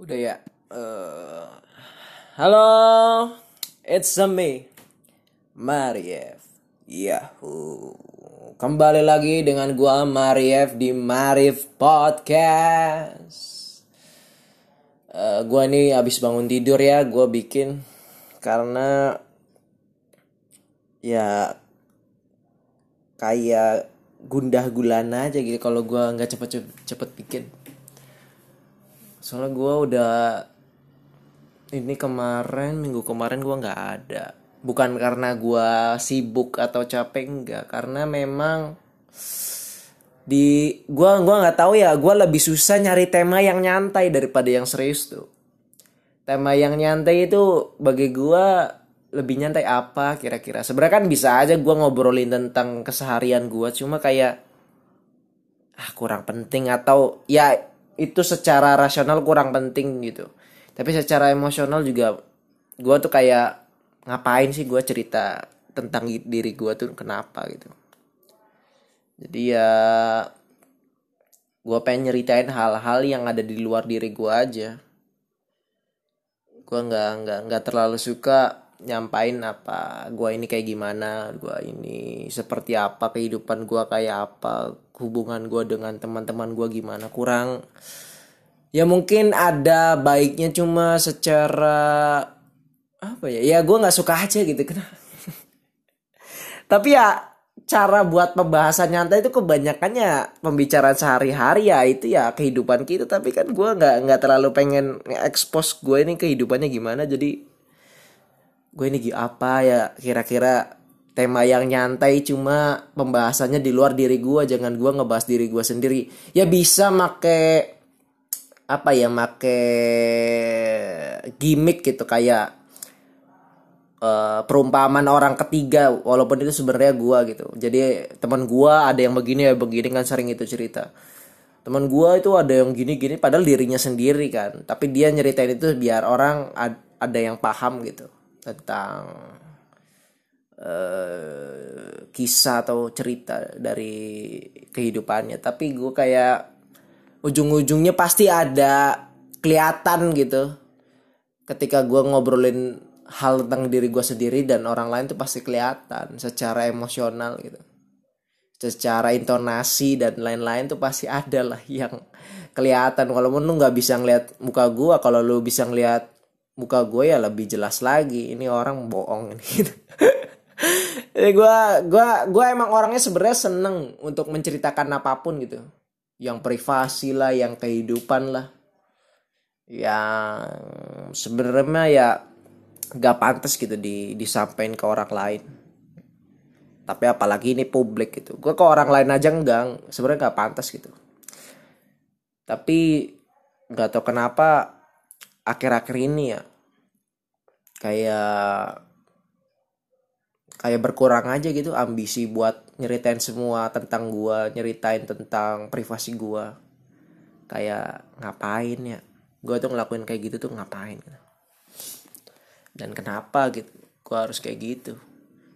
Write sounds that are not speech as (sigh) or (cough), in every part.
Udah ya. Eh, halo, it's a me, Mariev. Yahoo. Kembali lagi dengan gua Mariev di Marif Podcast. Eh, gua nih abis bangun tidur ya, gua bikin karena ya kayak gundah gulana aja gitu kalau gua nggak cepet cepet, cepet bikin soalnya gue udah ini kemarin minggu kemarin gue nggak ada. Bukan karena gue sibuk atau capek enggak. Karena memang di gue gua nggak tahu ya gue lebih susah nyari tema yang nyantai daripada yang serius tuh. Tema yang nyantai itu bagi gue lebih nyantai apa kira-kira? Sebenarnya kan bisa aja gue ngobrolin tentang keseharian gue cuma kayak ah kurang penting atau ya itu secara rasional kurang penting gitu. Tapi secara emosional juga gue tuh kayak ngapain sih gue cerita tentang diri gue tuh kenapa gitu. Jadi ya gue pengen nyeritain hal-hal yang ada di luar diri gue aja. Gue nggak nggak nggak terlalu suka nyampain apa gue ini kayak gimana gue ini seperti apa kehidupan gue kayak apa hubungan gue dengan teman-teman gue gimana. Kurang ya mungkin ada baiknya cuma secara apa ya ya gue nggak suka aja gitu. Kenapa (laughs) tapi ya cara buat pembahasan nyantai itu kebanyakannya pembicaraan sehari-hari ya itu ya kehidupan kita. Tapi kan gue nggak nggak terlalu pengen expose gue ini kehidupannya gimana. Jadi gue ini apa ya kira-kira tema yang nyantai cuma pembahasannya di luar diri gue jangan gue ngebahas diri gue sendiri. Ya bisa make apa ya make gimmick gitu kayak uh, perumpamaan orang ketiga walaupun itu sebenarnya gue gitu. Jadi teman gue ada yang begini ya begini kan sering itu cerita. Teman gue itu ada yang gini-gini padahal dirinya sendiri kan. Tapi dia nyeritain itu biar orang ada yang paham gitu tentang uh, kisah atau cerita dari kehidupannya. Tapi gue kayak ujung-ujungnya pasti ada kelihatan gitu. Ketika gue ngobrolin hal tentang diri gue sendiri dan orang lain tuh pasti kelihatan secara emosional gitu. Secara intonasi dan lain-lain tuh pasti ada lah yang kelihatan. Walaupun lu nggak bisa ngeliat muka gue kalau lu bisa ngeliat muka gue ya lebih jelas lagi. Ini orang bohong gitu (laughs) jadi gue gue gue emang orangnya sebenarnya seneng untuk menceritakan apa pun gitu. Yang privasi lah yang kehidupan lah. Yang sebenarnya ya gak pantas gitu di disampaikan ke orang lain. Tapi apalagi ini publik gitu. Gue ke orang lain aja enggak. Sebenarnya gak pantas gitu. Tapi nggak tahu kenapa akhir-akhir ini ya kayak kayak berkurang aja gitu ambisi buat nyeritain semua tentang gua nyeritain tentang privasi gua. Kayak ngapain ya? Gua tuh ngelakuin kayak gitu tuh ngapain gitu. dan kenapa gitu? Gua harus kayak gitu.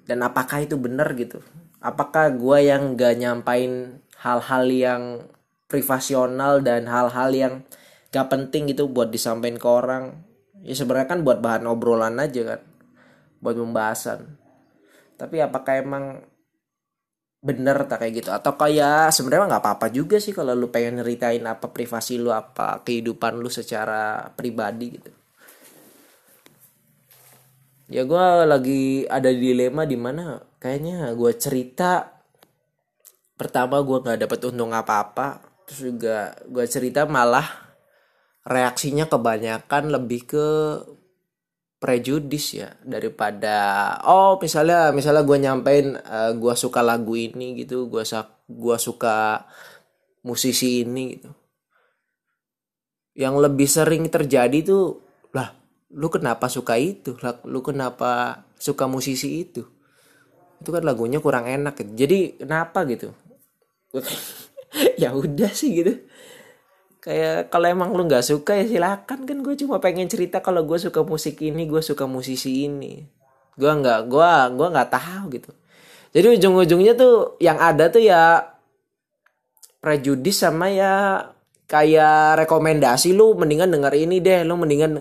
Dan apakah itu benar gitu? Apakah gua yang gak nyampain hal-hal yang privasional dan hal-hal yang gak penting gitu buat disampaikan ke orang ya sebenarnya kan buat bahan obrolan aja kan. Buat pembahasan. Tapi apakah emang bener tak kayak gitu? Atau kayak sebenarnya nggak apa-apa juga sih kalau lu pengen nyeritain apa privasi lu apa kehidupan lu secara pribadi gitu. Ya gue lagi ada dilema di mana kayaknya gue cerita pertama gue nggak dapet untung apa-apa terus juga gue cerita malah reaksinya kebanyakan lebih ke prejudis ya daripada oh misalnya misalnya gue nyampein uh, gue suka lagu ini gitu gue gua suka musisi ini gitu. Yang lebih sering terjadi tuh lah lu kenapa suka itu? Lah lu kenapa suka musisi itu? Itu kan lagunya kurang enak gitu. jadi kenapa gitu? (laughs) Ya udah sih gitu kayak kalau emang lu nggak suka ya silakan. Kan gue cuma pengen cerita kalau gue suka musik ini gue suka musisi ini. Gue nggak gue gue nggak tahu gitu. Jadi ujung-ujungnya tuh yang ada tuh ya prejudis sama ya kayak rekomendasi lu mendingan denger ini deh lu mendingan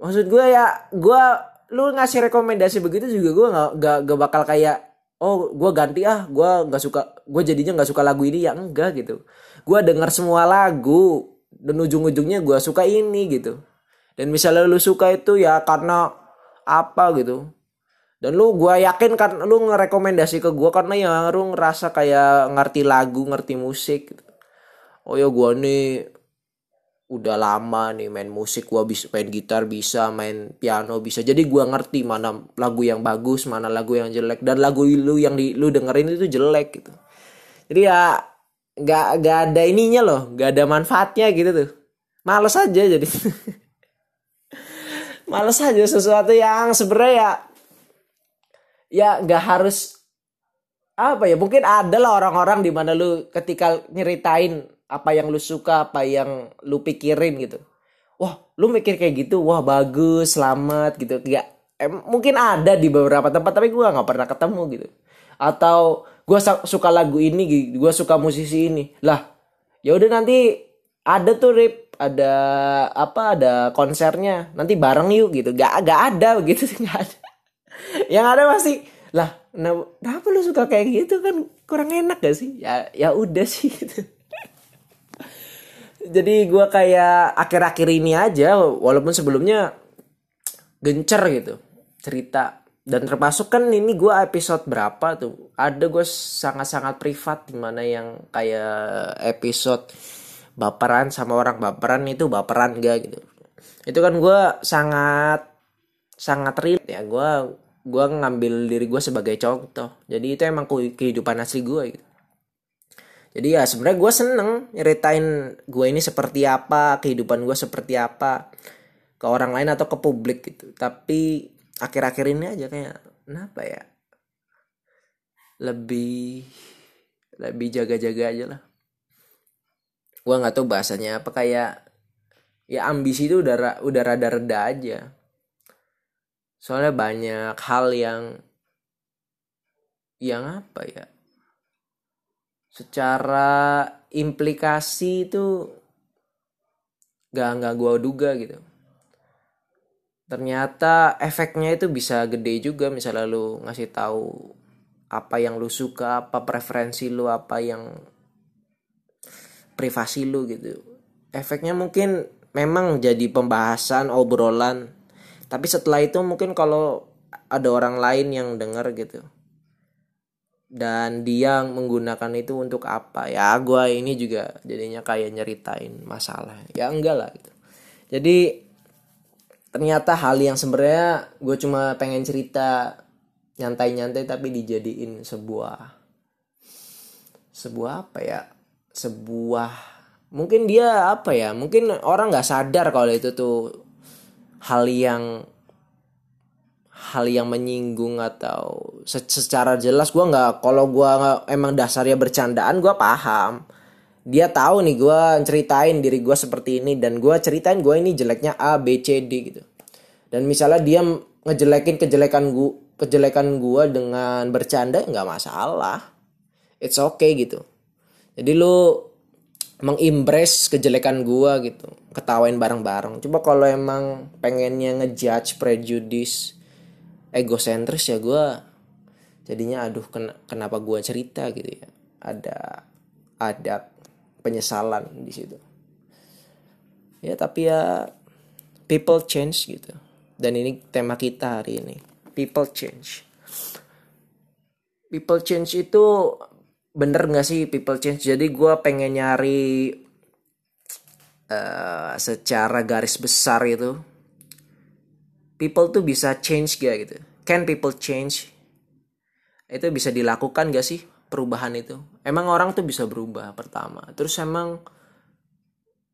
maksud gue ya gue lu ngasih rekomendasi begitu juga gue nggak gak, gak bakal kayak oh gue ganti ah gue nggak suka gue jadinya nggak suka lagu ini. Ya enggak gitu gue denger semua lagu dan ujung-ujungnya gue suka ini gitu. Dan misalnya lu suka itu ya karena apa gitu. Dan lu gue yakin kan lu ngerekomendasi ke gue karena ya lu ngerasa kayak ngerti lagu ngerti musik gitu. oh ya gue nih udah lama nih main musik gua bisa main gitar bisa main piano bisa. Jadi gua ngerti mana lagu yang bagus mana lagu yang jelek. Dan lagu lu yang di lu dengerin itu jelek gitu. Jadi ya nggak nggak ada ininya loh nggak ada manfaatnya gitu tuh. Males aja jadi. (laughs) Males aja sesuatu yang sebenarnya ya ya nggak harus apa ya mungkin ada lah orang-orang di mana lu ketika nyeritain apa yang lu suka apa yang lu pikirin gitu. Wah lu mikir kayak gitu wah bagus selamat gitu. Ya eh, mungkin ada di beberapa tempat tapi gue nggak pernah ketemu gitu. Atau gue suka lagu ini gue suka musisi ini. Lah ya udah nanti ada tuh rip ada apa ada konsernya. Nanti bareng yuk gitu. Gak gak ada (laughs) gitu. Nggak ada. Yang ada pasti lah nah, kenapa lu suka kayak gitu? Kan kurang enak gak sih? Ya ya udah sih (laughs) gitu. Jadi gue kayak akhir-akhir ini aja walaupun sebelumnya gencer gitu cerita dan termasuk kan ini gue episode berapa tuh? Ada gue sangat-sangat privat di mana yang kayak episode baperan sama orang baperan itu baperan gak gitu. Itu kan gue sangat sangat real ya. Gue gue ngambil diri gue sebagai contoh. Jadi itu emang kehidupan asli gue gitu. Jadi ya sebenarnya gue seneng nyeritain gue ini seperti apa kehidupan gue seperti apa ke orang lain atau ke publik gitu. Tapi akhir-akhir ini aja kayak kenapa ya? Lebih lebih jaga-jaga aja lah. Gue nggak tahu bahasanya apa kayak ya ambisi itu udah udah rada reda aja. Soalnya banyak hal yang yang apa ya? Secara implikasi itu gak nggak gue duga gitu ternyata efeknya itu bisa gede juga misalnya lu ngasih tahu apa yang lu suka apa preferensi lu apa yang privasi lu gitu. Efeknya mungkin memang jadi pembahasan obrolan. Tapi setelah itu mungkin kalau ada orang lain yang denger gitu. Dan dia menggunakan itu untuk apa? Ya gue ini juga jadinya kayak nyeritain masalah. Ya enggak lah gitu. Jadi ternyata hal yang sebenarnya gue cuma pengen cerita nyantai-nyantai tapi dijadiin sebuah sebuah apa ya? Sebuah mungkin dia apa ya? Mungkin orang nggak sadar kalau itu tuh hal yang hal yang menyinggung atau secara jelas gue nggak kalau gue emang dasarnya bercandaan gue paham dia tahu nih gue ceritain diri gue seperti ini dan gue ceritain gue ini jeleknya A B C D gitu. Dan misalnya dia ngejelekin kejelekan gue kejelekan gue dengan bercanda nggak masalah. It's okay gitu. Jadi lu mengimbres kejelekan gue gitu. Ketawain bareng-bareng. Coba kalau emang pengennya ngejudge prejudice egosentris ya gue jadinya aduh ken kenapa gue cerita? gitu ya. Ada ada penyesalan di situ. Ya tapi ya people change gitu. Dan ini tema kita hari ini people change. People change itu bener gak sih people change? Jadi gue pengen nyari uh, secara garis besar itu people tuh bisa change gak gitu? Can people change? Itu bisa dilakukan gak sih perubahan itu emang orang tuh bisa berubah pertama. Terus emang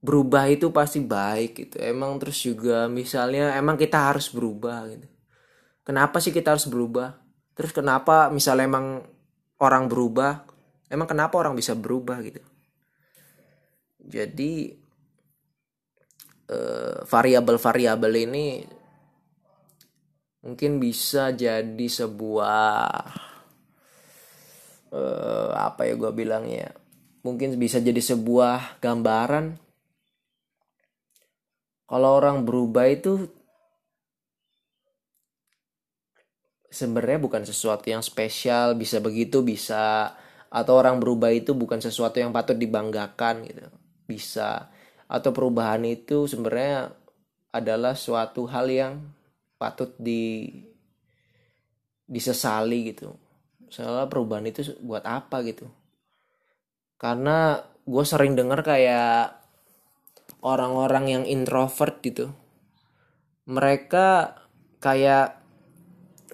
berubah itu pasti baik gitu. Emang terus juga misalnya emang kita harus berubah gitu. Kenapa sih kita harus berubah? Terus kenapa misalnya emang orang berubah? Emang kenapa orang bisa berubah gitu? Jadi uh, variabel-variabel ini mungkin bisa jadi sebuah uh, apa ya gue bilangnya mungkin bisa jadi sebuah gambaran kalau orang berubah itu sebenarnya bukan sesuatu yang spesial bisa begitu bisa. Atau orang berubah itu bukan sesuatu yang patut dibanggakan gitu bisa. Atau perubahan itu sebenarnya adalah suatu hal yang patut di disesali gitu soalnya perubahan itu buat apa gitu? Karena gue sering denger kayak orang-orang yang introvert gitu mereka kayak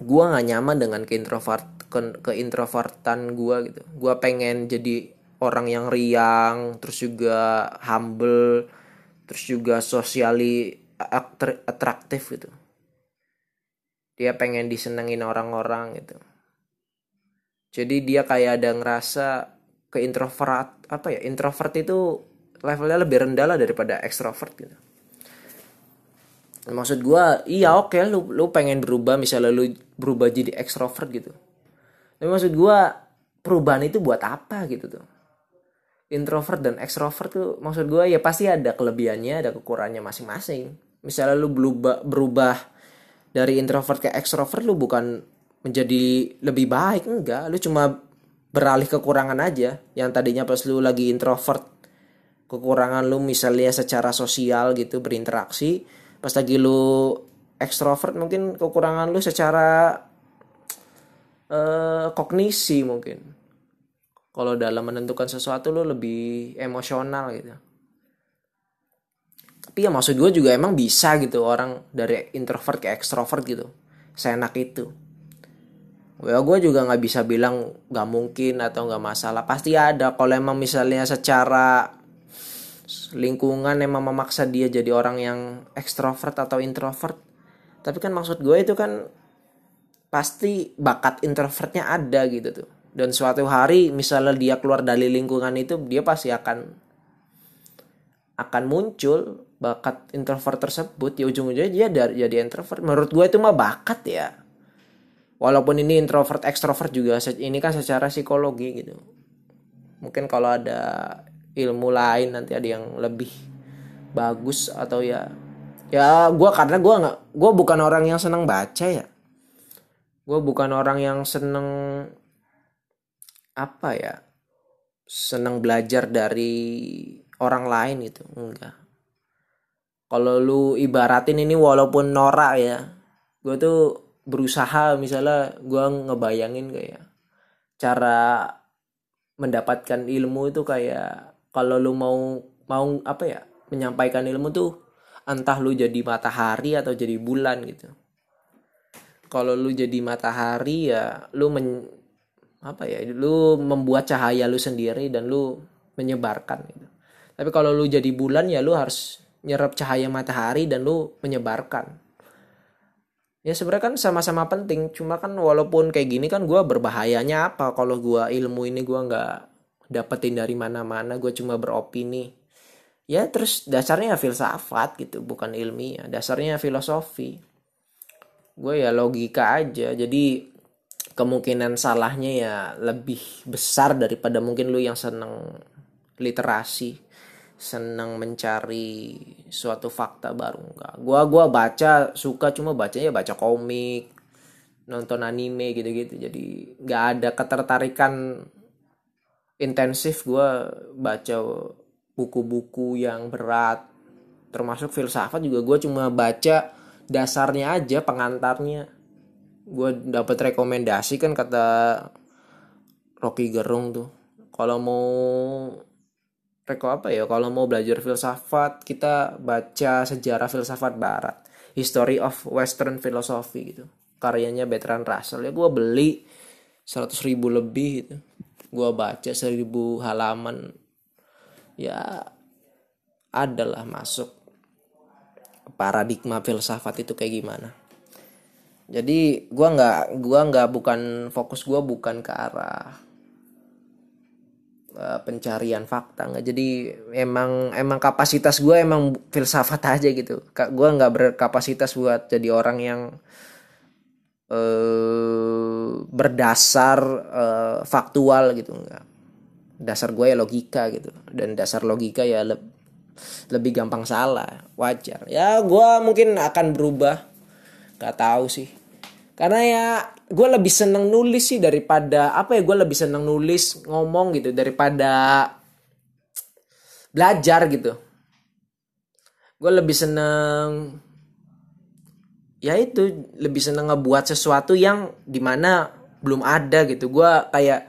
gue nggak nyaman dengan keintrovert ke, keintrovertan gue gitu. Gue pengen jadi orang yang riang terus juga humble terus juga socially atraktif gitu. Dia pengen disenengin orang-orang gitu jadi dia kayak ada ngerasa ke introvert apa ya introvert itu levelnya lebih rendah lah daripada ekstrovert gitu. Maksud gue iya oke okay, lu lu pengen berubah misalnya lu berubah jadi ekstrovert gitu. Tapi maksud gue perubahan itu buat apa gitu tuh? Introvert dan ekstrovert tuh maksud gue ya pasti ada kelebihannya ada kekurangannya masing-masing. Misalnya lu berubah berubah dari introvert ke ekstrovert lu bukan menjadi lebih baik enggak. Lu cuma beralih kekurangan aja. Yang tadinya pas lu lagi introvert kekurangan lu misalnya secara sosial gitu berinteraksi. Pas lagi lu ekstrovert mungkin kekurangan lu secara uh, kognisi mungkin. Kalau dalam menentukan sesuatu lu lebih emosional gitu. Tapi ya maksud gue juga emang bisa gitu orang dari introvert ke ekstrovert gitu. Seenak itu ya gue juga nggak bisa bilang nggak mungkin atau nggak masalah. Pasti ada. Kalau emang misalnya secara lingkungan emang memaksa dia jadi orang yang ekstrovert atau introvert. Tapi kan maksud gue itu kan pasti bakat introvertnya ada gitu tuh. Dan suatu hari misalnya dia keluar dari lingkungan itu dia pasti akan akan muncul bakat introvert tersebut. Ya ujung-ujungnya dia jadi introvert. Menurut gue itu mah bakat ya walaupun ini introvert ekstrovert juga ini kan secara psikologi gitu. Mungkin kalau ada ilmu lain nanti ada yang lebih bagus atau ya ya gue karena gue nggak gue bukan orang yang seneng baca ya. Gue bukan orang yang seneng apa ya seneng belajar dari orang lain itu enggak. Kalau lu ibaratin ini walaupun norak ya gue tuh berusaha misalnya gue ngebayangin kayak cara mendapatkan ilmu itu kayak kalau lu mau mau apa ya menyampaikan ilmu tuh entah lu jadi matahari atau jadi bulan gitu. Kalau lu jadi matahari ya lu men apa ya lu membuat cahaya lu sendiri dan lu menyebarkan gitu. Tapi kalau lu jadi bulan ya lu harus nyerap cahaya matahari dan lu menyebarkan ya sebenarnya kan sama-sama penting. Cuma kan walaupun kayak gini kan gue berbahayanya apa? Kalau gue ilmu ini gue nggak dapetin dari mana-mana gue cuma beropini. Ya terus dasarnya filsafat gitu bukan ilmiah. Dasarnya filosofi. Gue ya logika aja. Jadi kemungkinan salahnya ya lebih besar daripada mungkin lu yang seneng literasi senang mencari suatu fakta baru enggak. Gua gua baca suka cuma bacanya baca komik nonton anime gitu-gitu. Jadi nggak ada ketertarikan intensif gua baca buku-buku yang berat. Termasuk filsafat juga gue cuma baca dasarnya aja pengantarnya. Gue dapat rekomendasi kan kata Rocky Gerung tuh. Kalau mau reko apa ya kalau mau belajar filsafat kita baca sejarah filsafat barat. History of Western Philosophy gitu. Karyanya Bertrand Russell. Ya gue beli 100 ribu lebih gitu. Gue baca seribu halaman. Ya adalah masuk paradigma filsafat itu kayak gimana. Jadi gue nggak gua nggak bukan fokus gue bukan ke arah Eh, pencarian fakta. Nggak jadi emang emang kapasitas gue emang filsafat (laughs) aja gitu. Gue nggak berkapasitas buat jadi orang yang uh, berdasar uh, faktual gitu nggak. Dasar gue ya logika gitu. Dan dasar logika ya le lebih gampang salah. Wajar. Ya gue mungkin akan berubah. Gak tahu sih karena ya gue lebih seneng nulis sih daripada apa ya gue lebih seneng nulis ngomong gitu daripada belajar gitu. Gue lebih seneng ya itu lebih seneng ngebuat sesuatu yang di mana belum ada gitu. Gue kayak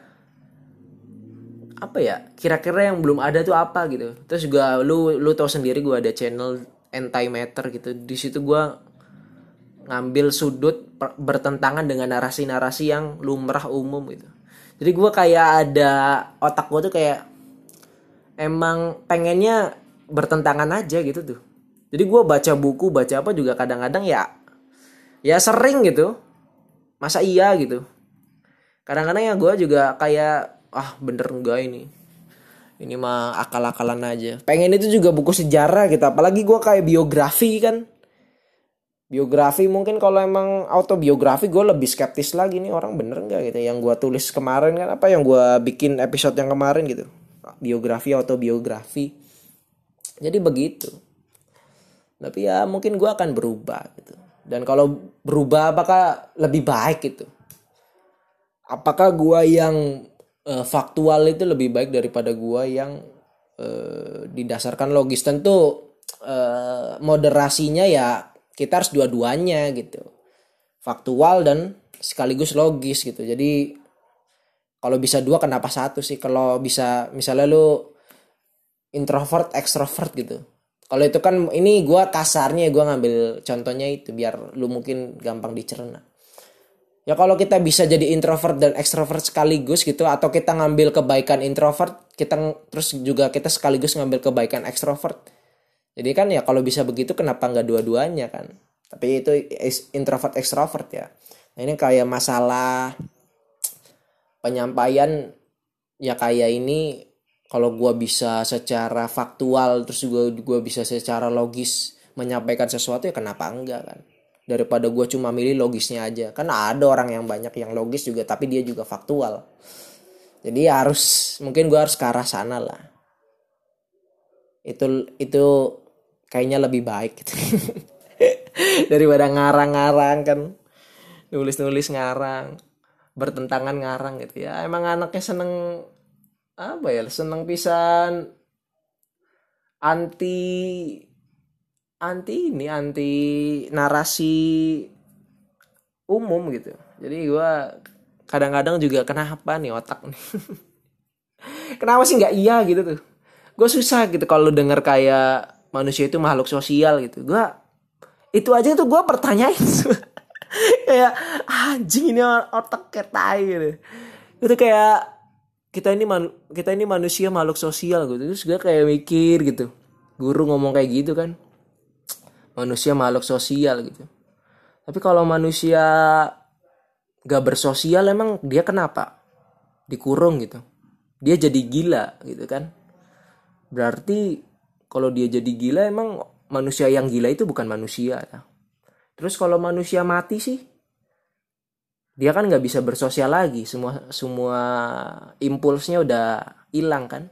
apa ya kira-kira yang belum ada tuh apa gitu. Terus juga lu lu tau sendiri gue ada channel antimatter gitu. Di situ gue ngambil sudut bertentangan dengan narasi-narasi yang lumrah umum gitu. Jadi gue kayak ada otak gue tuh kayak emang pengennya bertentangan aja gitu tuh. Jadi gue baca buku baca apa juga kadang-kadang ya ya sering gitu. Masa iya gitu. Kadang-kadang ya gue juga kayak ah bener enggak ini. Ini mah akal-akalan aja. Pengen itu juga buku sejarah gitu. Apalagi gue kayak biografi kan biografi mungkin kalau emang autobiografi gue lebih skeptis lagi. Nih orang bener nggak gitu? Yang gue tulis kemarin kan apa yang gue bikin episode yang kemarin gitu? Biografi autobiografi. Jadi begitu. Tapi ya mungkin gue akan berubah gitu. Dan kalau berubah apakah lebih baik gitu? Apakah gue yang uh, faktual itu lebih baik daripada gua yang uh, didasarkan logis? Tentu uh, moderasinya ya kita harus dua-duanya gitu. Faktual dan sekaligus logis gitu. Jadi kalau bisa dua kenapa satu sih? Kalau bisa misalnya lu introvert extrovert gitu. Kalau itu kan ini gua kasarnya gua ngambil contohnya itu biar lu mungkin gampang dicerna. Ya kalau kita bisa jadi introvert dan extrovert sekaligus gitu atau kita ngambil kebaikan introvert kita terus juga kita sekaligus ngambil kebaikan extrovert jadi kan ya kalau bisa begitu kenapa nggak dua-duanya kan? Tapi itu introvert extrovert ya. Nah ini kayak masalah penyampaian ya kayak ini kalau gue bisa secara faktual terus juga gue bisa secara logis menyampaikan sesuatu ya kenapa enggak kan? Daripada gue cuma milih logisnya aja. Kan ada orang yang banyak yang logis juga tapi dia juga faktual. Jadi harus mungkin gue harus ke arah sana lah. Itu itu kayaknya lebih baik gitu. (laughs) daripada ngarang-ngarang kan. Nulis-nulis ngarang. Bertentangan ngarang gitu ya. Emang anaknya seneng apa ya seneng pisan. Anti anti ini anti narasi umum gitu. Jadi gue kadang-kadang juga kenapa nih otak nih? (laughs) Kenapa sih nggak iya gitu tuh? Gue susah gitu kalau denger kayak manusia itu makhluk sosial gitu. Gue itu aja tuh gue pertanyain. (laughs) Kayak anjing ini otak kayak tai gitu. Itu kayak kita ini man, kita ini manusia makhluk sosial gitu. Terus gue kayak mikir gitu. Guru ngomong kayak gitu kan. Manusia makhluk sosial gitu. Tapi kalau manusia gak bersosial emang dia kenapa? Dikurung gitu. Dia jadi gila gitu kan. Berarti kalau dia jadi gila emang manusia yang gila itu bukan manusia ya. terus kalau manusia mati sih dia kan nggak bisa bersosial lagi. Semua semua impulsnya udah hilang kan.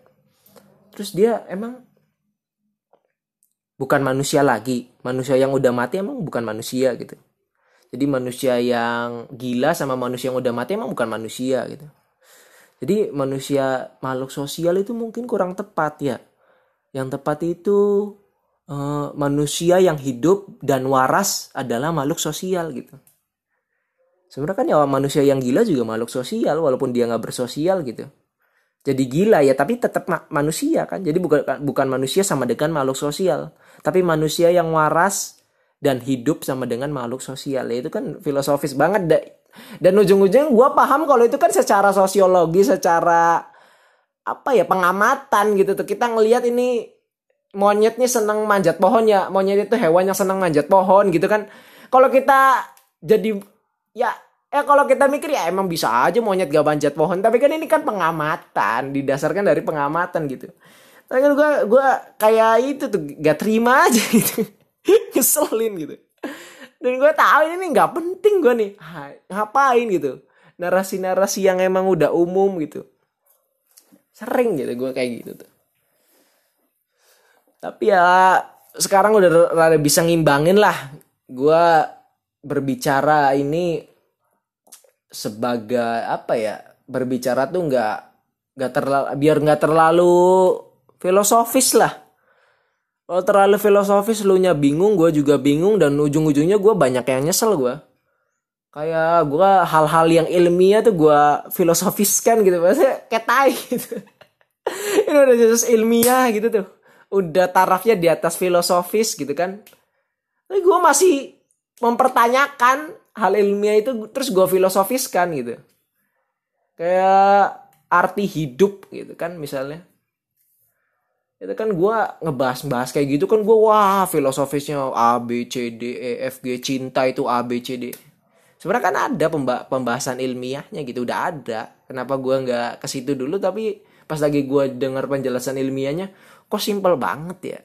Terus dia emang bukan manusia lagi. Manusia yang udah mati emang bukan manusia gitu. Jadi manusia yang gila sama manusia yang udah mati emang bukan manusia gitu. Jadi manusia makhluk sosial itu mungkin kurang tepat ya yang tepat itu uh, manusia yang hidup dan waras adalah makhluk sosial gitu. Sebenarnya kan ya manusia yang gila juga makhluk sosial walaupun dia nggak bersosial gitu. Jadi gila ya tapi tetap ma manusia kan. Jadi bukan bukan manusia sama dengan makhluk sosial. Tapi manusia yang waras dan hidup sama dengan makhluk sosial. Ya itu kan filosofis banget da dan ujung-ujung gue paham kalau itu kan secara sosiologi secara apa ya pengamatan gitu tuh. Kita ngelihat ini monyetnya senang manjat pohon ya. Monyet itu hewan yang senang manjat pohon gitu kan. Kalau kita jadi ya eh kalau kita mikir ya emang bisa aja monyet gak manjat pohon. Tapi kan ini kan pengamatan didasarkan dari pengamatan gitu. Tapi kan gue gue kayak itu tuh gak terima aja (laughs) gitu. Ngeselin gitu. Dan gue tahu ini nggak penting gue nih. Ngapain gitu? Narasi-narasi yang emang udah umum gitu sering gitu gue kayak gitu tuh. Tapi ya sekarang udah rada bisa ngimbangin lah. Gue berbicara ini sebagai apa ya berbicara tuh nggak nggak terlalu biar nggak terlalu filosofis lah. Kalau terlalu filosofis lu nya bingung gue juga bingung dan ujung-ujungnya gue banyak yang nyesel gue kayak gue hal-hal yang ilmiah tuh gue filosofiskan gitu maksudnya kayak tai gitu. (laughs) Ini udah jelas ilmiah gitu tuh. Udah tarafnya di atas filosofis gitu kan. Tapi gue masih mempertanyakan hal ilmiah itu terus gue filosofiskan gitu. Kayak arti hidup gitu kan misalnya. Itu kan gue ngebahas-bahas kayak gitu kan gue wah filosofisnya A B C D E F G cinta itu A B C D sebenarnya kan ada pembahasan ilmiahnya gitu udah ada. Kenapa gue nggak ke situ dulu? Tapi pas lagi gue dengar penjelasan ilmiahnya kok simpel banget ya?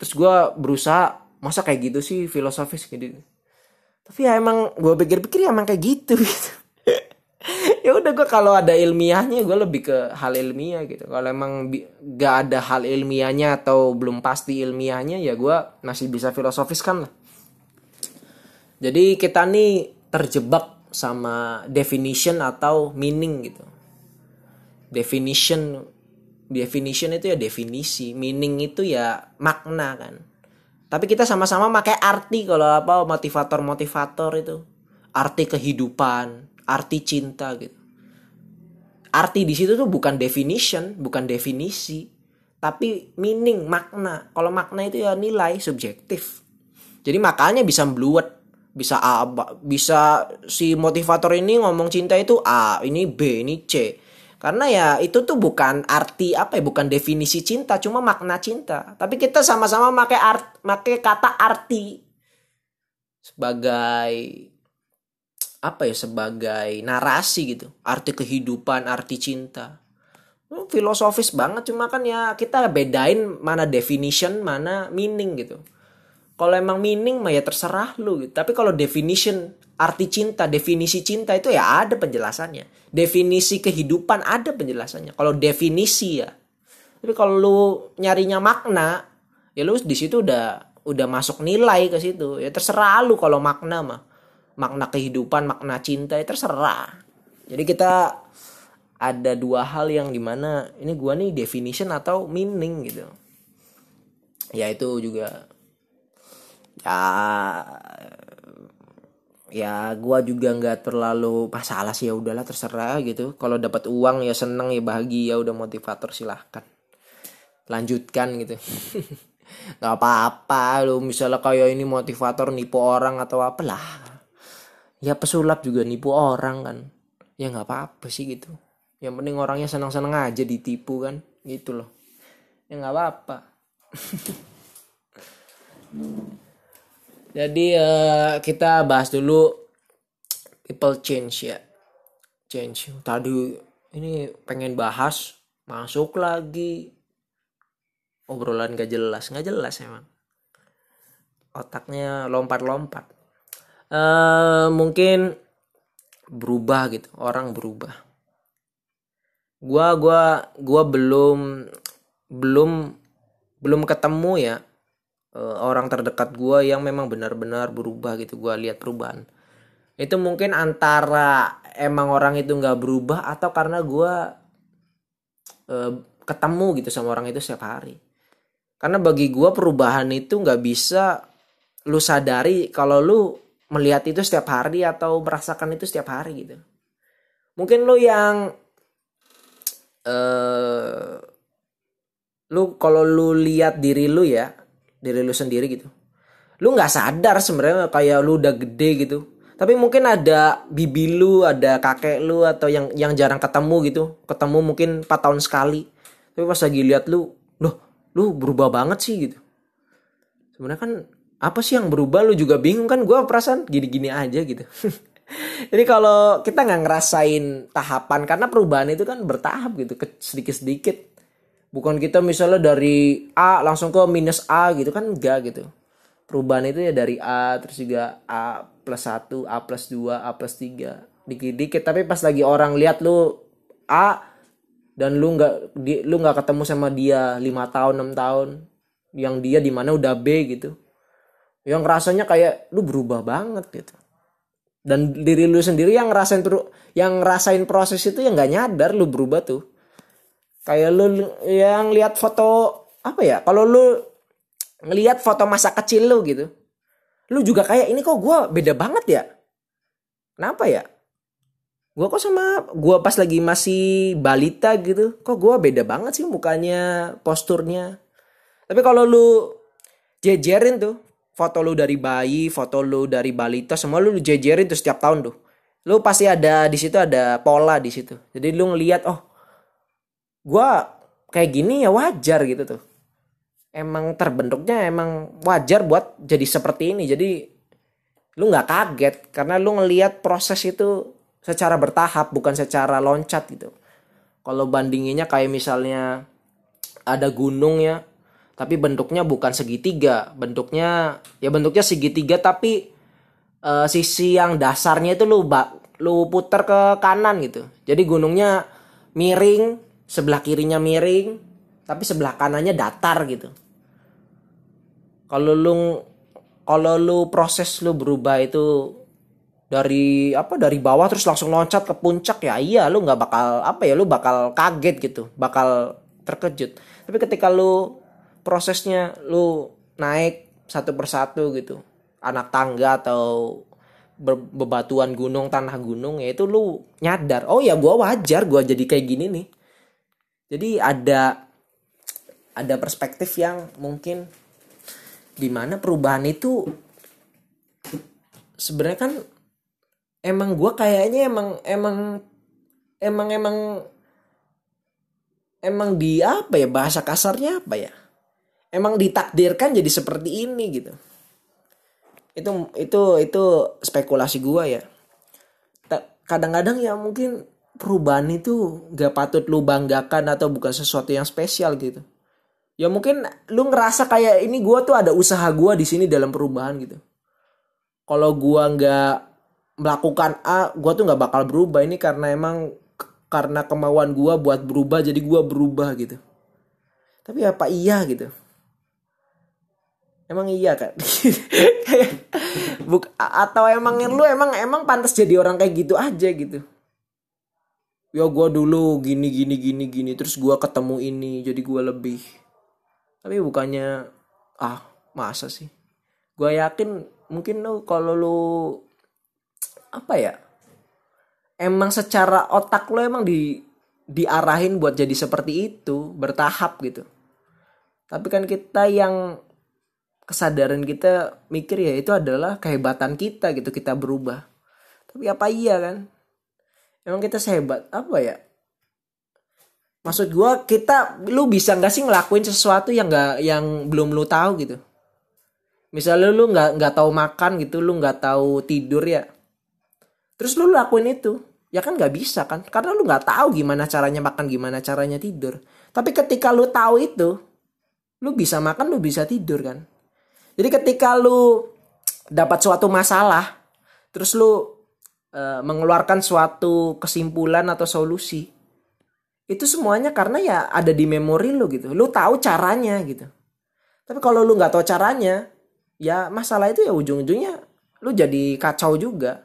Terus gue berusaha masa kayak gitu sih filosofis gitu? Tapi ya emang gue pikir-pikir ya emang kayak gitu (laughs) gitu. Ya udah gue kalau ada ilmiahnya gue lebih ke hal ilmiah gitu. Kalau emang gak ada hal ilmiahnya atau belum pasti ilmiahnya ya gue masih bisa filosofis kan lah. Jadi kita nih terjebak sama definition atau meaning gitu. Definition definition itu ya definisi meaning itu ya makna kan. Tapi kita sama-sama pakai arti kalau apa motivator motivator itu. Arti kehidupan arti cinta gitu. Arti di situ tuh bukan definition bukan definisi tapi meaning makna. Kalau makna itu ya nilai subjektif. Jadi makanya bisa meluat bisa A bisa si motivator ini ngomong cinta itu A ini B ini C karena ya itu tuh bukan arti apa ya, bukan definisi cinta, cuma makna cinta. Tapi kita sama-sama pakai art, pakai kata arti sebagai apa ya, sebagai narasi gitu. Arti kehidupan, arti cinta. Hmm, filosofis banget cuma kan ya kita bedain mana definition, mana meaning gitu. Kalau emang meaning mah ya terserah lu gitu. Tapi kalau definition arti cinta, definisi cinta itu ya ada penjelasannya. Definisi kehidupan ada penjelasannya. Kalau definisi ya. Tapi kalau lu nyarinya makna, ya lu di situ udah udah masuk nilai ke situ. Ya terserah lu kalau makna mah. Makna kehidupan, makna cinta ya terserah. Jadi kita ada dua hal yang di mana ini gua nih definition atau meaning gitu. Ya itu juga ya ya gua juga nggak terlalu masalah sih ya udahlah terserah gitu. Kalau dapat uang ya seneng ya bahagia udah motivator silahkan. Lanjutkan gitu. (laughs) Nggak apa-apa lu misalnya kayak ini motivator nipu orang atau apalah. Ya pesulap juga nipu orang kan. Ya nggak apa-apa sih gitu. Yang penting orangnya senang-senang aja ditipu kan gitu loh. Ya nggak apa-apa (laughs) Jadi uh, kita bahas dulu people change ya. Change. Tadi ini pengen bahas masuk lagi. Obrolan gak jelas nggak jelas emang. Otaknya lompat-lompat. Uh, mungkin berubah gitu orang berubah. Gua gua gua belum belum belum ketemu ya uh, orang terdekat gue yang memang benar-benar berubah gitu gue lihat perubahan. Itu mungkin antara emang orang itu nggak berubah atau karena gue uh, ketemu gitu sama orang itu setiap hari. Karena bagi gue perubahan itu nggak bisa lu sadari kalau lu melihat itu setiap hari atau merasakan itu setiap hari gitu. Mungkin lu yang uh, lu kalau lu lihat diri lu ya diri lu sendiri gitu. Lu nggak sadar sebenarnya kayak lu udah gede gitu. Tapi mungkin ada bibi lu ada kakek lu atau yang yang jarang ketemu gitu. Ketemu mungkin 4 tahun sekali. Tapi pas lagi lihat lu loh lu berubah banget sih gitu. Sebenarnya kan apa sih yang berubah? Lu juga bingung kan? Gue perasaan gini-gini aja gitu. (laughs) Jadi kalau kita nggak ngerasain tahapan karena perubahan itu kan bertahap gitu sedikit-sedikit bukan kita misalnya dari A langsung ke minus A gitu kan enggak gitu. Perubahan itu ya dari A terus juga A plus 1 A plus 2 A plus 3 dikit-dikit tapi pas lagi orang lihat lu A dan lu nggak lu nggak ketemu sama dia lima tahun enam tahun yang dia di mana udah B gitu. Yang rasanya kayak lu berubah banget gitu. Dan diri lu sendiri yang ngerasain yang ngerasain proses itu yang nggak nyadar lu berubah tuh kayak lu yang lihat foto apa ya kalau lu ngelihat foto masa kecil lu gitu lu juga kayak ini kok gue beda banget ya? Kenapa ya? Gue kok sama gue pas lagi masih balita gitu kok gue beda banget sih mukanya posturnya? Tapi kalau lu jejerin tuh foto lu dari bayi foto lu dari balita semua lu jejerin tuh setiap tahun tuh. Lu pasti ada di situ ada pola di situ. Jadi lu ngelihat oh gue kayak gini ya wajar gitu tuh. Emang terbentuknya emang wajar buat jadi seperti ini. Jadi lu nggak kaget karena lu ngelihat proses itu secara bertahap bukan secara loncat gitu. Kalau bandinginnya kayak misalnya ada gunung ya tapi bentuknya bukan segitiga. Bentuknya ya bentuknya segitiga tapi uh, sisi yang dasarnya itu lu bak lu puter ke kanan gitu. Jadi gunungnya miring sebelah kirinya miring tapi sebelah kanannya datar gitu. Kalau lu kalau lu proses lu berubah itu dari apa dari bawah terus langsung loncat ke puncak ya iya lu nggak bakal apa ya lu bakal kaget gitu bakal terkejut. Tapi ketika lu prosesnya lu naik satu persatu gitu anak tangga atau bebatuan gunung tanah gunung ya itu lu nyadar oh ya gua wajar gua jadi kayak gini nih jadi ada ada perspektif yang mungkin di mana perubahan itu sebenarnya kan emang gue kayaknya emang emang emang emang emang di apa ya bahasa kasarnya apa ya? Emang ditakdirkan jadi seperti ini gitu. Itu itu itu spekulasi gue ya. Kadang-kadang ya mungkin perubahan itu gak patut lu banggakan atau bukan sesuatu yang spesial gitu. Ya mungkin lu ngerasa kayak ini gue tuh ada usaha gue di sini dalam perubahan gitu. Kalau gue nggak melakukan A gue tuh nggak bakal berubah. Ini karena emang karena kemauan gue buat berubah jadi gue berubah gitu. Tapi apa iya gitu? Emang iya kan (laughs) Buk atau emang lu emang emang pantas jadi orang kayak gitu aja gitu ya gue dulu gini gini gini gini terus gue ketemu ini jadi gue lebih. Tapi bukannya ah masa sih? Gue yakin mungkin lu kalau lu apa ya emang secara otak lo emang di diarahin buat jadi seperti itu bertahap gitu. Tapi kan kita yang kesadaran kita mikir ya itu adalah kehebatan kita gitu kita berubah. Tapi apa iya kan emang kita sehebat apa ya? Maksud gue kita lu bisa nggak sih ngelakuin sesuatu yang nggak yang belum lu tahu gitu? Misalnya lu nggak nggak tahu makan gitu lu nggak tahu tidur ya. Terus lu lakuin itu. Ya kan nggak bisa kan? Karena lu nggak tahu gimana caranya makan gimana caranya tidur. Tapi ketika lu tahu itu lu bisa makan lu bisa tidur kan? Jadi ketika lu dapat suatu masalah terus lu Eh, mengeluarkan suatu kesimpulan atau solusi. Itu semuanya karena ya ada di memori lu gitu. Lu tahu caranya gitu. Tapi kalau lu nggak tahu caranya ya masalah itu ya ujung-ujungnya lu jadi kacau juga.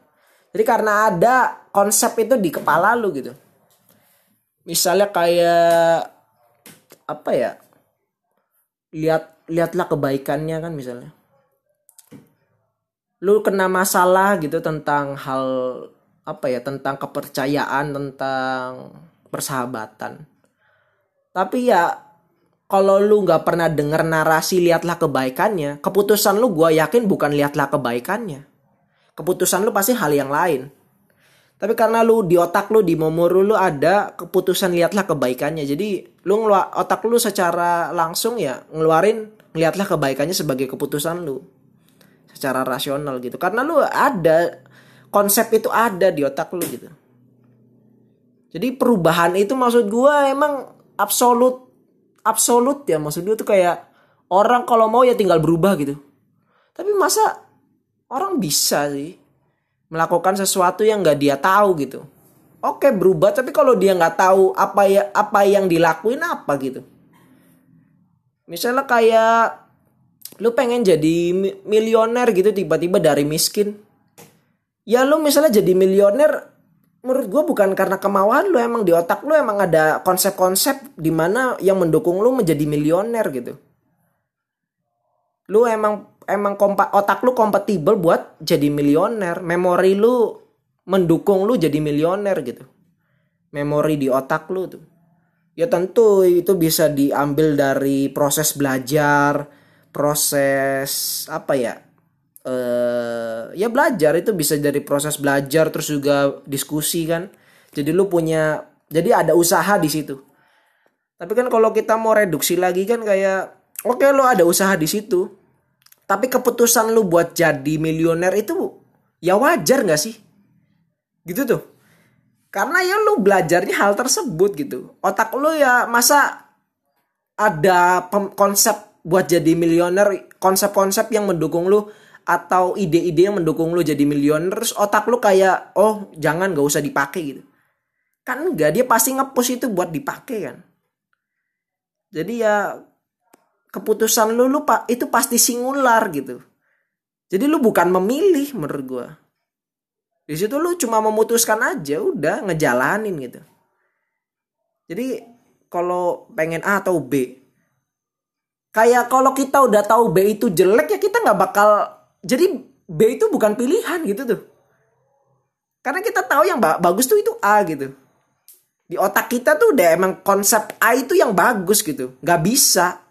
Jadi karena ada konsep itu di kepala lu gitu. Misalnya kayak apa ya lihat lihatlah kebaikannya kan misalnya lu kena masalah gitu tentang hal apa ya tentang kepercayaan tentang persahabatan. Tapi ya kalau lu nggak pernah denger narasi lihatlah kebaikannya keputusan lu gue yakin bukan lihatlah kebaikannya. Keputusan lu pasti hal yang lain. Tapi karena lu di otak lu di memori lu ada keputusan lihatlah kebaikannya. Jadi lu otak lu secara langsung ya ngeluarin lihatlah kebaikannya sebagai keputusan lu secara rasional gitu. Karena lu ada konsep itu ada di otak lu gitu. Jadi perubahan itu maksud gue emang absolut absolut ya. Maksud gue tuh kayak orang kalau mau ya tinggal berubah gitu. Tapi masa orang bisa sih melakukan sesuatu yang nggak dia tahu gitu? Oke berubah tapi kalau dia nggak tahu apa ya apa yang dilakuin apa gitu? Misalnya kayak lu pengen jadi milioner gitu tiba-tiba dari miskin. Ya lu misalnya jadi milioner menurut gue bukan karena kemauan lu emang di otak lu emang ada konsep-konsep di mana yang mendukung lu menjadi milioner gitu. Lu emang emang kompa, otak lu kompatibel buat jadi milioner. Memori lu mendukung lu jadi milioner gitu. Memori di otak lu tuh. Ya tentu itu bisa diambil dari proses belajar proses apa ya uh, ya belajar itu bisa dari proses belajar terus juga diskusi kan. Jadi lu punya jadi ada usaha di situ. Tapi kan kalau kita mau reduksi lagi kan kayak oke okay, lu ada usaha di situ. Tapi keputusan lu buat jadi milioner itu ya wajar nggak sih? Gitu tuh. Karena ya lu belajarnya hal tersebut gitu. Otak lu ya masa ada konsep buat jadi milioner konsep-konsep yang mendukung lu atau ide-ide yang mendukung lu jadi milioner terus otak lu kayak oh jangan gak usah dipakai gitu. Kan enggak dia pasti ngepush itu buat dipakai kan. Jadi ya keputusan lu lu itu pasti singular gitu. Jadi lu bukan memilih menurut gua. Di situ lu cuma memutuskan aja udah ngejalanin gitu. Jadi kalau pengen A atau B kayak kalau kita udah tahu B itu jelek ya kita nggak bakal jadi B itu bukan pilihan gitu tuh. Karena kita tahu yang bagus tuh itu A gitu. Di otak kita tuh udah emang konsep A itu yang bagus gitu. Gak bisa.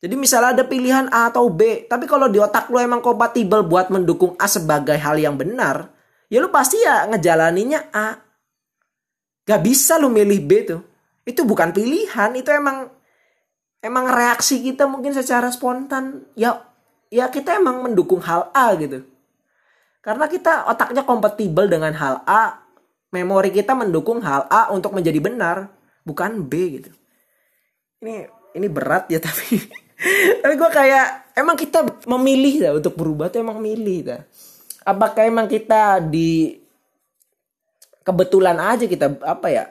Jadi misalnya ada pilihan A atau B. Tapi kalau di otak lu emang kompatibel buat mendukung A sebagai hal yang benar. Ya lu pasti ya ngejalaninnya A. Gak bisa lu milih B tuh. Itu bukan pilihan. Itu emang emang reaksi kita mungkin secara spontan. Ya ya kita emang mendukung hal A gitu. Karena kita otaknya kompatibel dengan hal A, memori kita mendukung hal A untuk menjadi benar, bukan B gitu. Ini ini berat ya (laughs) tapi tapi gue kayak emang kita memilih ya untuk berubah tuh emang milih ya. Apakah emang kita di kebetulan aja kita apa ya?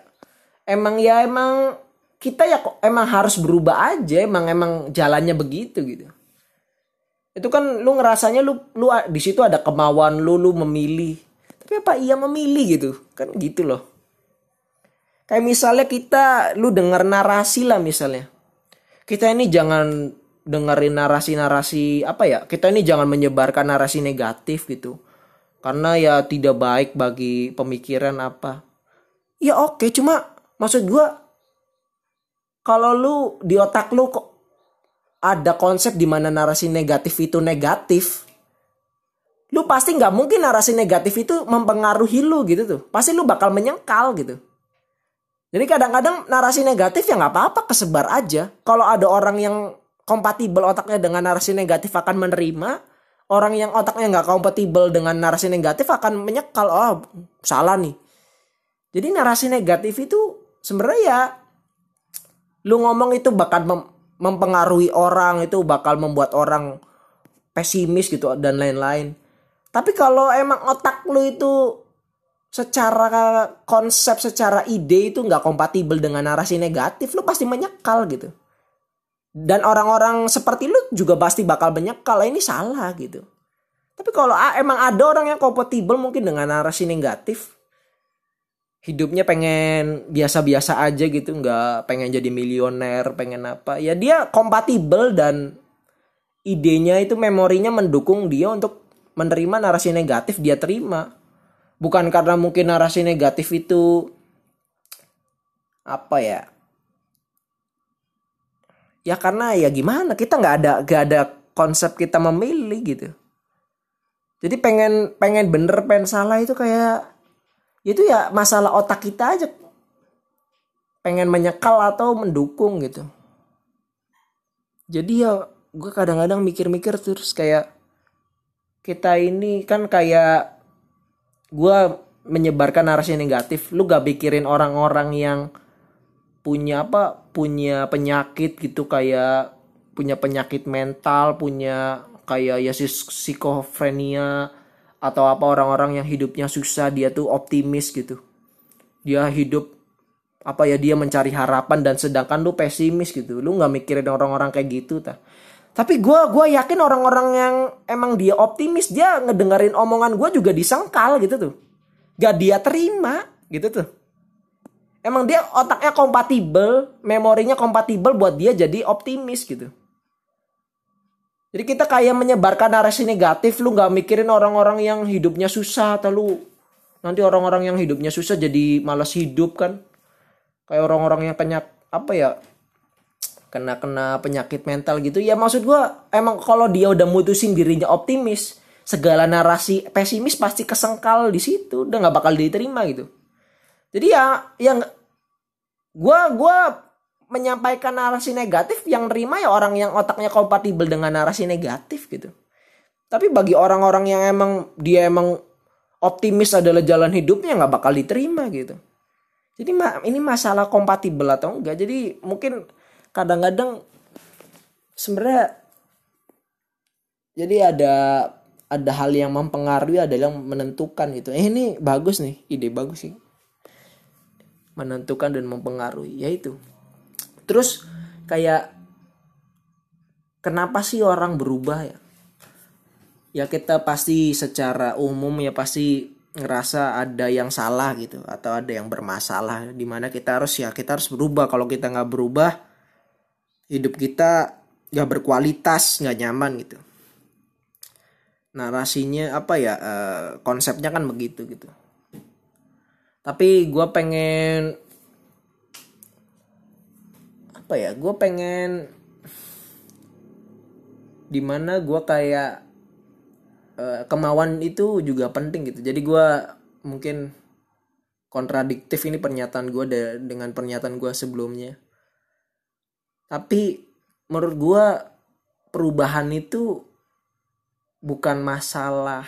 Emang ya emang kita ya kok emang harus berubah aja emang emang jalannya begitu gitu. Itu kan lu ngerasanya lu lu di situ ada kemauan lu lu memilih. Tapi apa iya memilih gitu? Kan gitu loh. Kayak misalnya kita lu denger narasi lah misalnya. Kita ini jangan dengerin narasi-narasi apa ya kita ini jangan menyebarkan narasi negatif gitu. Karena ya tidak baik bagi pemikiran apa. Ya oke cuma maksud gua kalau lu di otak lu kok ada konsep di mana narasi negatif itu negatif, lu pasti nggak mungkin narasi negatif itu mempengaruhi lu gitu tuh. Pasti lu bakal menyengkal gitu. Jadi kadang-kadang narasi negatif ya nggak apa-apa kesebar aja. Kalau ada orang yang kompatibel otaknya dengan narasi negatif akan menerima, orang yang otaknya nggak kompatibel dengan narasi negatif akan menyekal. Oh salah nih. Jadi narasi negatif itu sebenarnya ya lu ngomong itu bakal mempengaruhi orang itu bakal membuat orang pesimis gitu dan lain-lain. Tapi kalau emang otak lu itu secara konsep, secara ide itu nggak kompatibel dengan narasi negatif, lu pasti menyekal gitu. Dan orang-orang seperti lu juga pasti bakal menyekal, ini salah gitu. Tapi kalau emang ada orang yang kompatibel mungkin dengan narasi negatif, hidupnya pengen biasa-biasa aja gitu nggak pengen jadi milioner pengen apa. Ya dia kompatibel dan idenya itu memorinya mendukung dia untuk menerima narasi negatif dia terima. Bukan karena mungkin narasi negatif itu apa ya? Ya karena ya gimana? Kita nggak ada nggak ada konsep kita memilih gitu. Jadi pengen pengen bener pengen salah itu kayak itu ya masalah otak kita aja. Pengen menyekal atau mendukung gitu. Jadi ya gue kadang-kadang mikir-mikir terus kayak kita ini kan kayak gue menyebarkan narasi negatif. Lu gak pikirin orang-orang yang punya apa punya penyakit gitu kayak punya penyakit mental punya kayak ya psikofrenia atau apa orang-orang yang hidupnya susah dia tuh optimis gitu. Dia hidup apa ya dia mencari harapan dan sedangkan lu pesimis gitu. Lu nggak mikirin orang-orang kayak gitu ta tapi gue gua yakin orang-orang yang emang dia optimis dia ngedengerin omongan gue juga disangkal gitu tuh. Gak dia terima gitu tuh. Emang dia otaknya kompatibel memorinya kompatibel buat dia jadi optimis gitu jadi kita kayak menyebarkan narasi negatif lu nggak mikirin orang-orang yang hidupnya susah atau lu nanti orang-orang yang hidupnya susah jadi malas hidup kan? Kayak orang-orang yang kenyak apa ya kena kena penyakit mental gitu. Ya maksud gue emang kalau dia udah mutusin dirinya optimis segala narasi pesimis pasti kesengkal di situ udah nggak bakal diterima gitu. Jadi ya yang gue gua menyampaikan narasi negatif yang nerima ya orang yang otaknya kompatibel dengan narasi negatif gitu tapi bagi orang-orang yang emang dia emang optimis adalah jalan hidupnya nggak bakal diterima gitu jadi ini masalah kompatibel atau enggak. Jadi mungkin kadang-kadang sebenarnya jadi ada ada hal yang mempengaruhi ada yang menentukan gitu. Eh ini bagus nih, ide bagus sih. Menentukan dan mempengaruhi yaitu. Terus kayak kenapa sih orang berubah ya? Ya kita pasti secara umum ya pasti ngerasa ada yang salah gitu atau ada yang bermasalah. Di mana kita harus ya kita harus berubah. Kalau kita nggak berubah hidup kita nggak berkualitas nggak nyaman gitu. Narasinya apa ya uh, konsepnya kan begitu gitu. Tapi gue pengen apa ya gue pengen di mana gue kayak Eh, kemauan itu juga penting gitu. Jadi gue mungkin kontradiktif ini pernyataan gue dengan pernyataan gue sebelumnya. Tapi menurut gue perubahan itu bukan masalah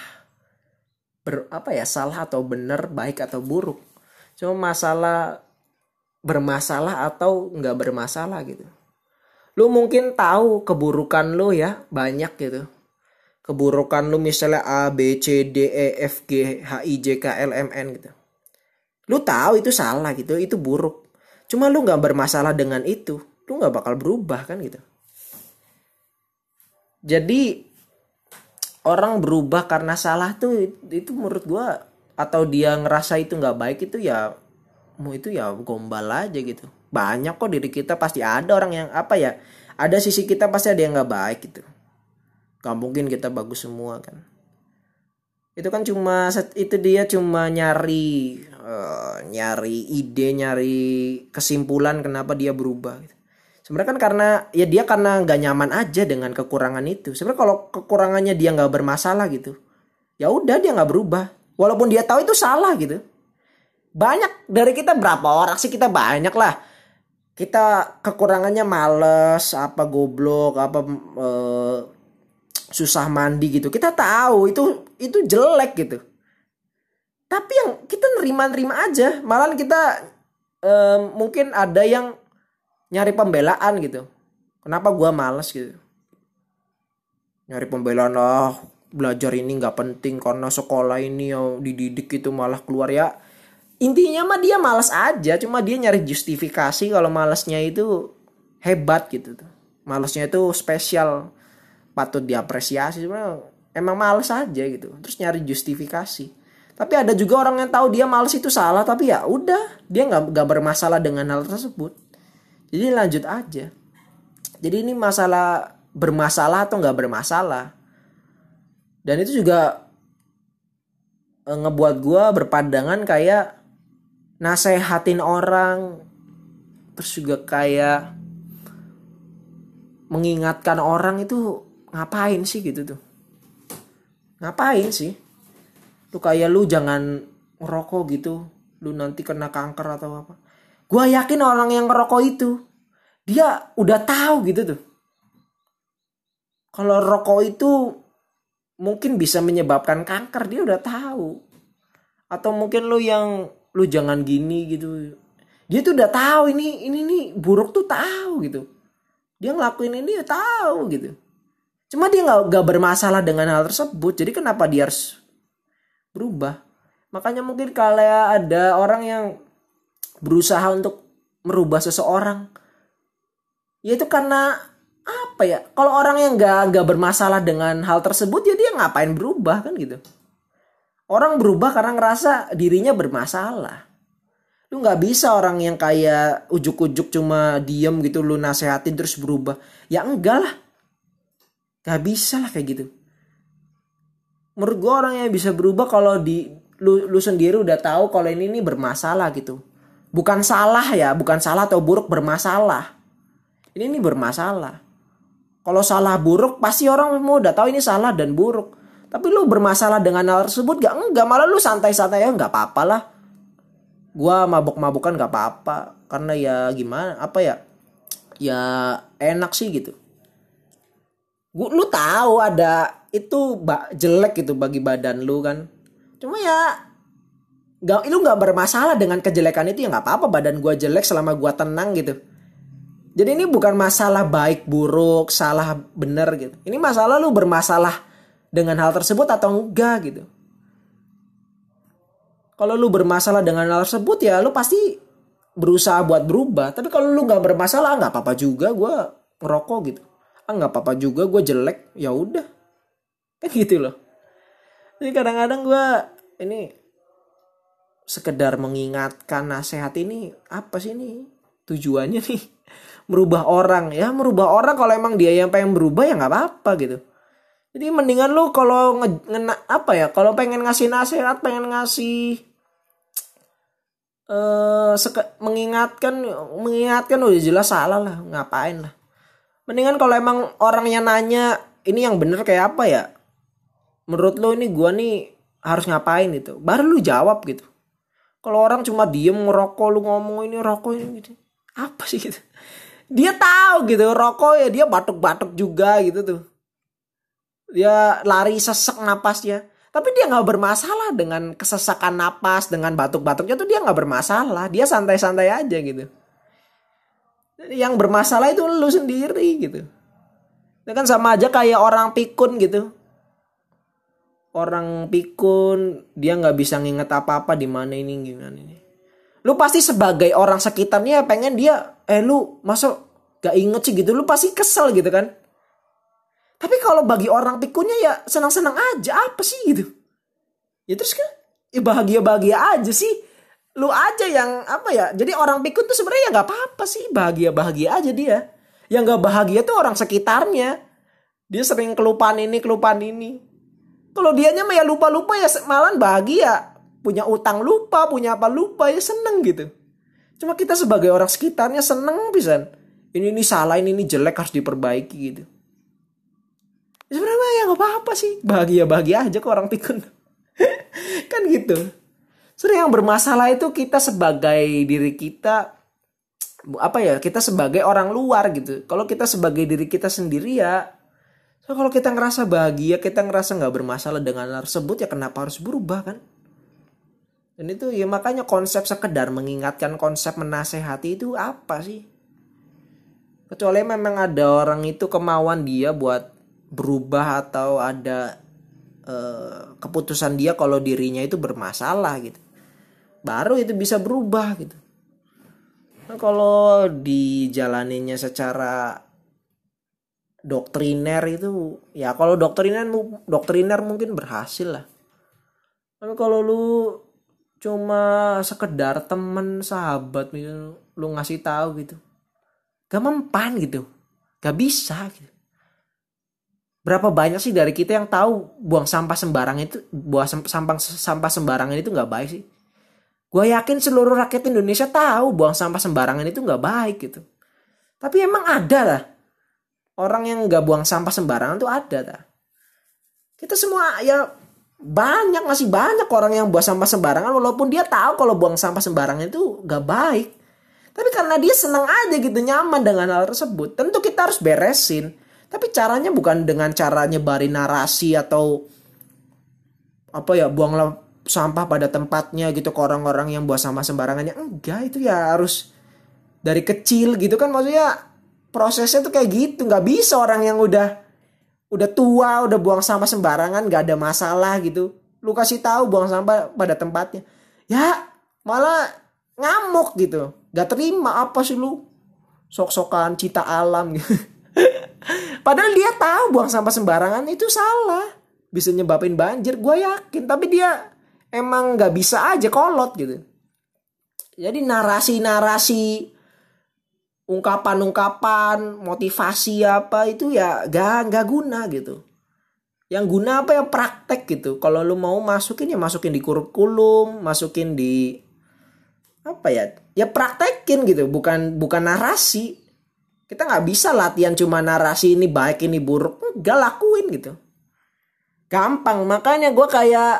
ber apa ya salah atau benar baik atau buruk. Cuma masalah bermasalah atau nggak bermasalah gitu. Lu mungkin tahu keburukan lu ya banyak gitu. Keburukan lu misalnya A B C D E F G H I J K L M N gitu. Lu tahu itu salah gitu itu buruk. Cuma lu nggak bermasalah dengan itu lu nggak bakal berubah kan gitu. Jadi orang berubah karena salah tuh itu menurut gua atau dia ngerasa itu nggak baik itu ya mau itu ya gombal aja gitu banyak kok diri kita pasti ada orang yang apa ya ada sisi kita pasti ada yang nggak baik gitu Gak mungkin kita bagus semua kan. Itu kan cuma itu dia cuma nyari uh, nyari ide, nyari kesimpulan kenapa dia berubah. Gitu. Sebenarnya kan karena ya dia karena nggak nyaman aja dengan kekurangan itu. Sebenarnya kalau kekurangannya dia nggak bermasalah gitu, ya udah dia nggak berubah. Walaupun dia tahu itu salah gitu. Banyak. Dari kita berapa orang sih? Kita banyak lah. Kita kekurangannya males apa goblok apa uh, susah mandi gitu. Kita tahu itu itu jelek gitu. Tapi yang kita nerima-nerima aja. Malah kita um, mungkin ada yang nyari pembelaan gitu. Kenapa gue males gitu? Nyari pembelaan lah belajar ini nggak penting. Karena sekolah ini yang dididik itu malah keluar ya intinya mah dia malas aja cuma dia nyari justifikasi kalau malasnya itu hebat gitu tuh. Malasnya itu spesial patut diapresiasi sebenarnya emang males aja gitu. Terus nyari justifikasi. Tapi ada juga orang yang tahu dia males itu salah tapi ya udah dia nggak nggak bermasalah dengan hal tersebut. Jadi lanjut aja. Jadi ini masalah bermasalah atau nggak bermasalah. Dan itu juga e, ngebuat gue berpandangan kayak nasehatin orang. Terus juga kayak mengingatkan orang itu ngapain sih? gitu tuh. Ngapain sih? Lu kayak lu jangan ngerokok gitu. Lu nanti kena kanker atau apa. Gua yakin orang yang ngerokok itu dia udah tahu gitu tuh. Kalau rokok itu mungkin bisa menyebabkan kanker dia udah tahu. Atau mungkin lu yang lu jangan gini gitu. Dia tuh udah tahu ini ini nih buruk tuh tahu gitu. Dia ngelakuin ini ya tahu gitu. Cuma dia nggak nggak bermasalah dengan hal tersebut. Jadi kenapa dia harus berubah? Makanya mungkin kalau ada orang yang berusaha untuk merubah seseorang. Ya itu karena apa ya? Kalau orang yang nggak nggak bermasalah dengan hal tersebut ya dia ngapain berubah kan gitu orang berubah karena ngerasa dirinya bermasalah. Lu nggak bisa orang yang kayak ujuk-ujuk cuma diem gitu lu nasehatin terus berubah. Ya enggak lah. Nggak bisa lah kayak gitu. Menurut gue orang yang bisa berubah kalau di lu lu sendiri udah tahu kalau ini ini bermasalah gitu. Bukan salah ya bukan salah atau buruk bermasalah. Ini ini bermasalah. Kalau salah buruk pasti orang mau udah tahu ini salah dan buruk tapi lu bermasalah dengan hal tersebut gak enggak malah lu santai-santai ya nggak apa-apa lah. Gua mabuk-mabukan gak apa-apa karena ya gimana apa ya ya enak sih gitu. Gua lu tahu ada itu jelek gitu bagi badan lu kan. Cuma ya nggak lu nggak bermasalah dengan kejelekan itu ya nggak apa-apa badan gua jelek selama gua tenang gitu. Jadi ini bukan masalah baik buruk salah bener gitu. Ini masalah lu bermasalah dengan hal tersebut atau enggak gitu. Kalau lu bermasalah dengan hal tersebut ya lu pasti berusaha buat berubah. Tapi kalau lu nggak bermasalah nggak apa-apa juga gue ngerokok gitu. Ah nggak apa-apa juga gue jelek. Ya udah. Kan (laughs) gitu loh. Jadi kadang-kadang gue ini sekedar mengingatkan nasihat ini apa sih ini tujuannya nih? (laughs) Merubah orang. Ya merubah orang kalau emang dia yang pengen berubah ya nggak apa-apa gitu jadi mendingan lu kalau ngena apa ya kalau pengen ngasih nasihat pengen ngasih (tsk) uh, mengingatkan mengingatkan udah jelas salah lah ngapain lah. Mendingan kalau emang orangnya nanya ini yang bener kayak apa ya? Menurut lo ini gua nih harus ngapain itu baru lu jawab gitu. Kalau orang cuma diem ngerokok lu ngomong ini rokok ini gitu. Apa sih gitu? Dia tahu gitu rokok ya dia batuk-batuk juga gitu tuh dia lari sesek napasnya. Tapi dia nggak bermasalah dengan kesesakan napas dengan batuk-batuknya tuh dia nggak bermasalah. Dia santai-santai aja gitu. Yang bermasalah itu lu sendiri gitu. Itu kan sama aja kayak orang pikun gitu. Orang pikun dia nggak bisa nginget apa-apa di mana ini gimana ini. Lu pasti sebagai orang sekitarnya pengen dia eh lu masa gak inget sih gitu. Lu pasti kesel gitu kan tapi kalau bagi orang pikunnya ya senang-senang aja apa sih gitu. Ya terus kan ya bahagia-bahagia aja sih. Lu aja yang apa ya. Jadi orang pikun tuh sebenarnya ya nggak apa-apa sih. Bahagia-bahagia aja dia. Yang nggak bahagia tuh orang sekitarnya. Dia sering kelupaan ini, kelupaan ini. Kalau dianya mah ya lupa-lupa ya malah bahagia. Punya utang lupa, punya apa lupa ya seneng gitu. Cuma kita sebagai orang sekitarnya seneng bisa. Ini ini salah, ini ini jelek harus diperbaiki gitu nggak apa-apa sih. Bahagia bahagia aja kok orang pikun. (laughs) Kan gitu. Sering yang bermasalah itu kita sebagai diri kita apa ya kita sebagai orang luar gitu. Kalau kita sebagai diri kita sendiri ya so kalau kita ngerasa bahagia kita ngerasa nggak bermasalah dengan hal tersebut ya kenapa harus berubah kan? Dan itu ya makanya konsep sekedar mengingatkan konsep menasehati itu apa sih? Kecuali memang ada orang itu kemauan dia buat berubah atau ada uh, keputusan dia kalau dirinya itu bermasalah gitu. Baru itu bisa berubah gitu. Nah, kalau dijalaninya secara doktriner itu ya kalau doktriner doktriner mungkin berhasil lah. Tapi kalau lu cuma sekedar temen sahabat gitu lu ngasih tahu gitu gak mempan gitu gak bisa gitu berapa banyak sih dari kita yang tahu buang sampah sembarangan itu buang sampah sampah sembarangan itu nggak baik sih? Gue yakin seluruh rakyat Indonesia tahu buang sampah sembarangan itu nggak baik gitu. Tapi emang ada lah. Orang yang nggak buang sampah sembarangan tuh ada lah kita semua ya banyak masih banyak orang yang buang sampah sembarangan walaupun dia tahu kalau buang sampah sembarangan itu nggak baik. Tapi karena dia senang aja gitu nyaman dengan hal tersebut tentu kita harus beresin tapi caranya bukan dengan cara nyebarin narasi atau apa ya buanglah sampah pada tempatnya gitu ke orang-orang yang buang sampah sembarangannya. Enggak, itu ya harus dari kecil gitu kan maksudnya prosesnya tuh kayak gitu. Nggak bisa orang yang udah udah tua, udah buang sampah sembarangan, nggak ada masalah gitu. lu kasih tahu buang sampah pada tempatnya ya malah ngamuk gitu gak terima apa sih lu sok-sokan cita alam gitu (laughs) (laughs) padahal dia tahu buang sampah sembarangan itu salah. Bisa nyebabin banjir gue yakin. Tapi dia emang gak bisa aja kolot gitu. Jadi narasi-narasi ungkapan-ungkapan motivasi apa itu ya gak gak guna gitu. Yang guna apa ya? Praktek gitu. Kalau lu mau masukin ya masukin di kurikulum masukin di apa ya? Ya praktekin gitu. Bukan bukan narasi kita nggak bisa latihan cuma narasi ini baik ini buruk. Gak lakuin gitu. Gampang. Makanya gue kayak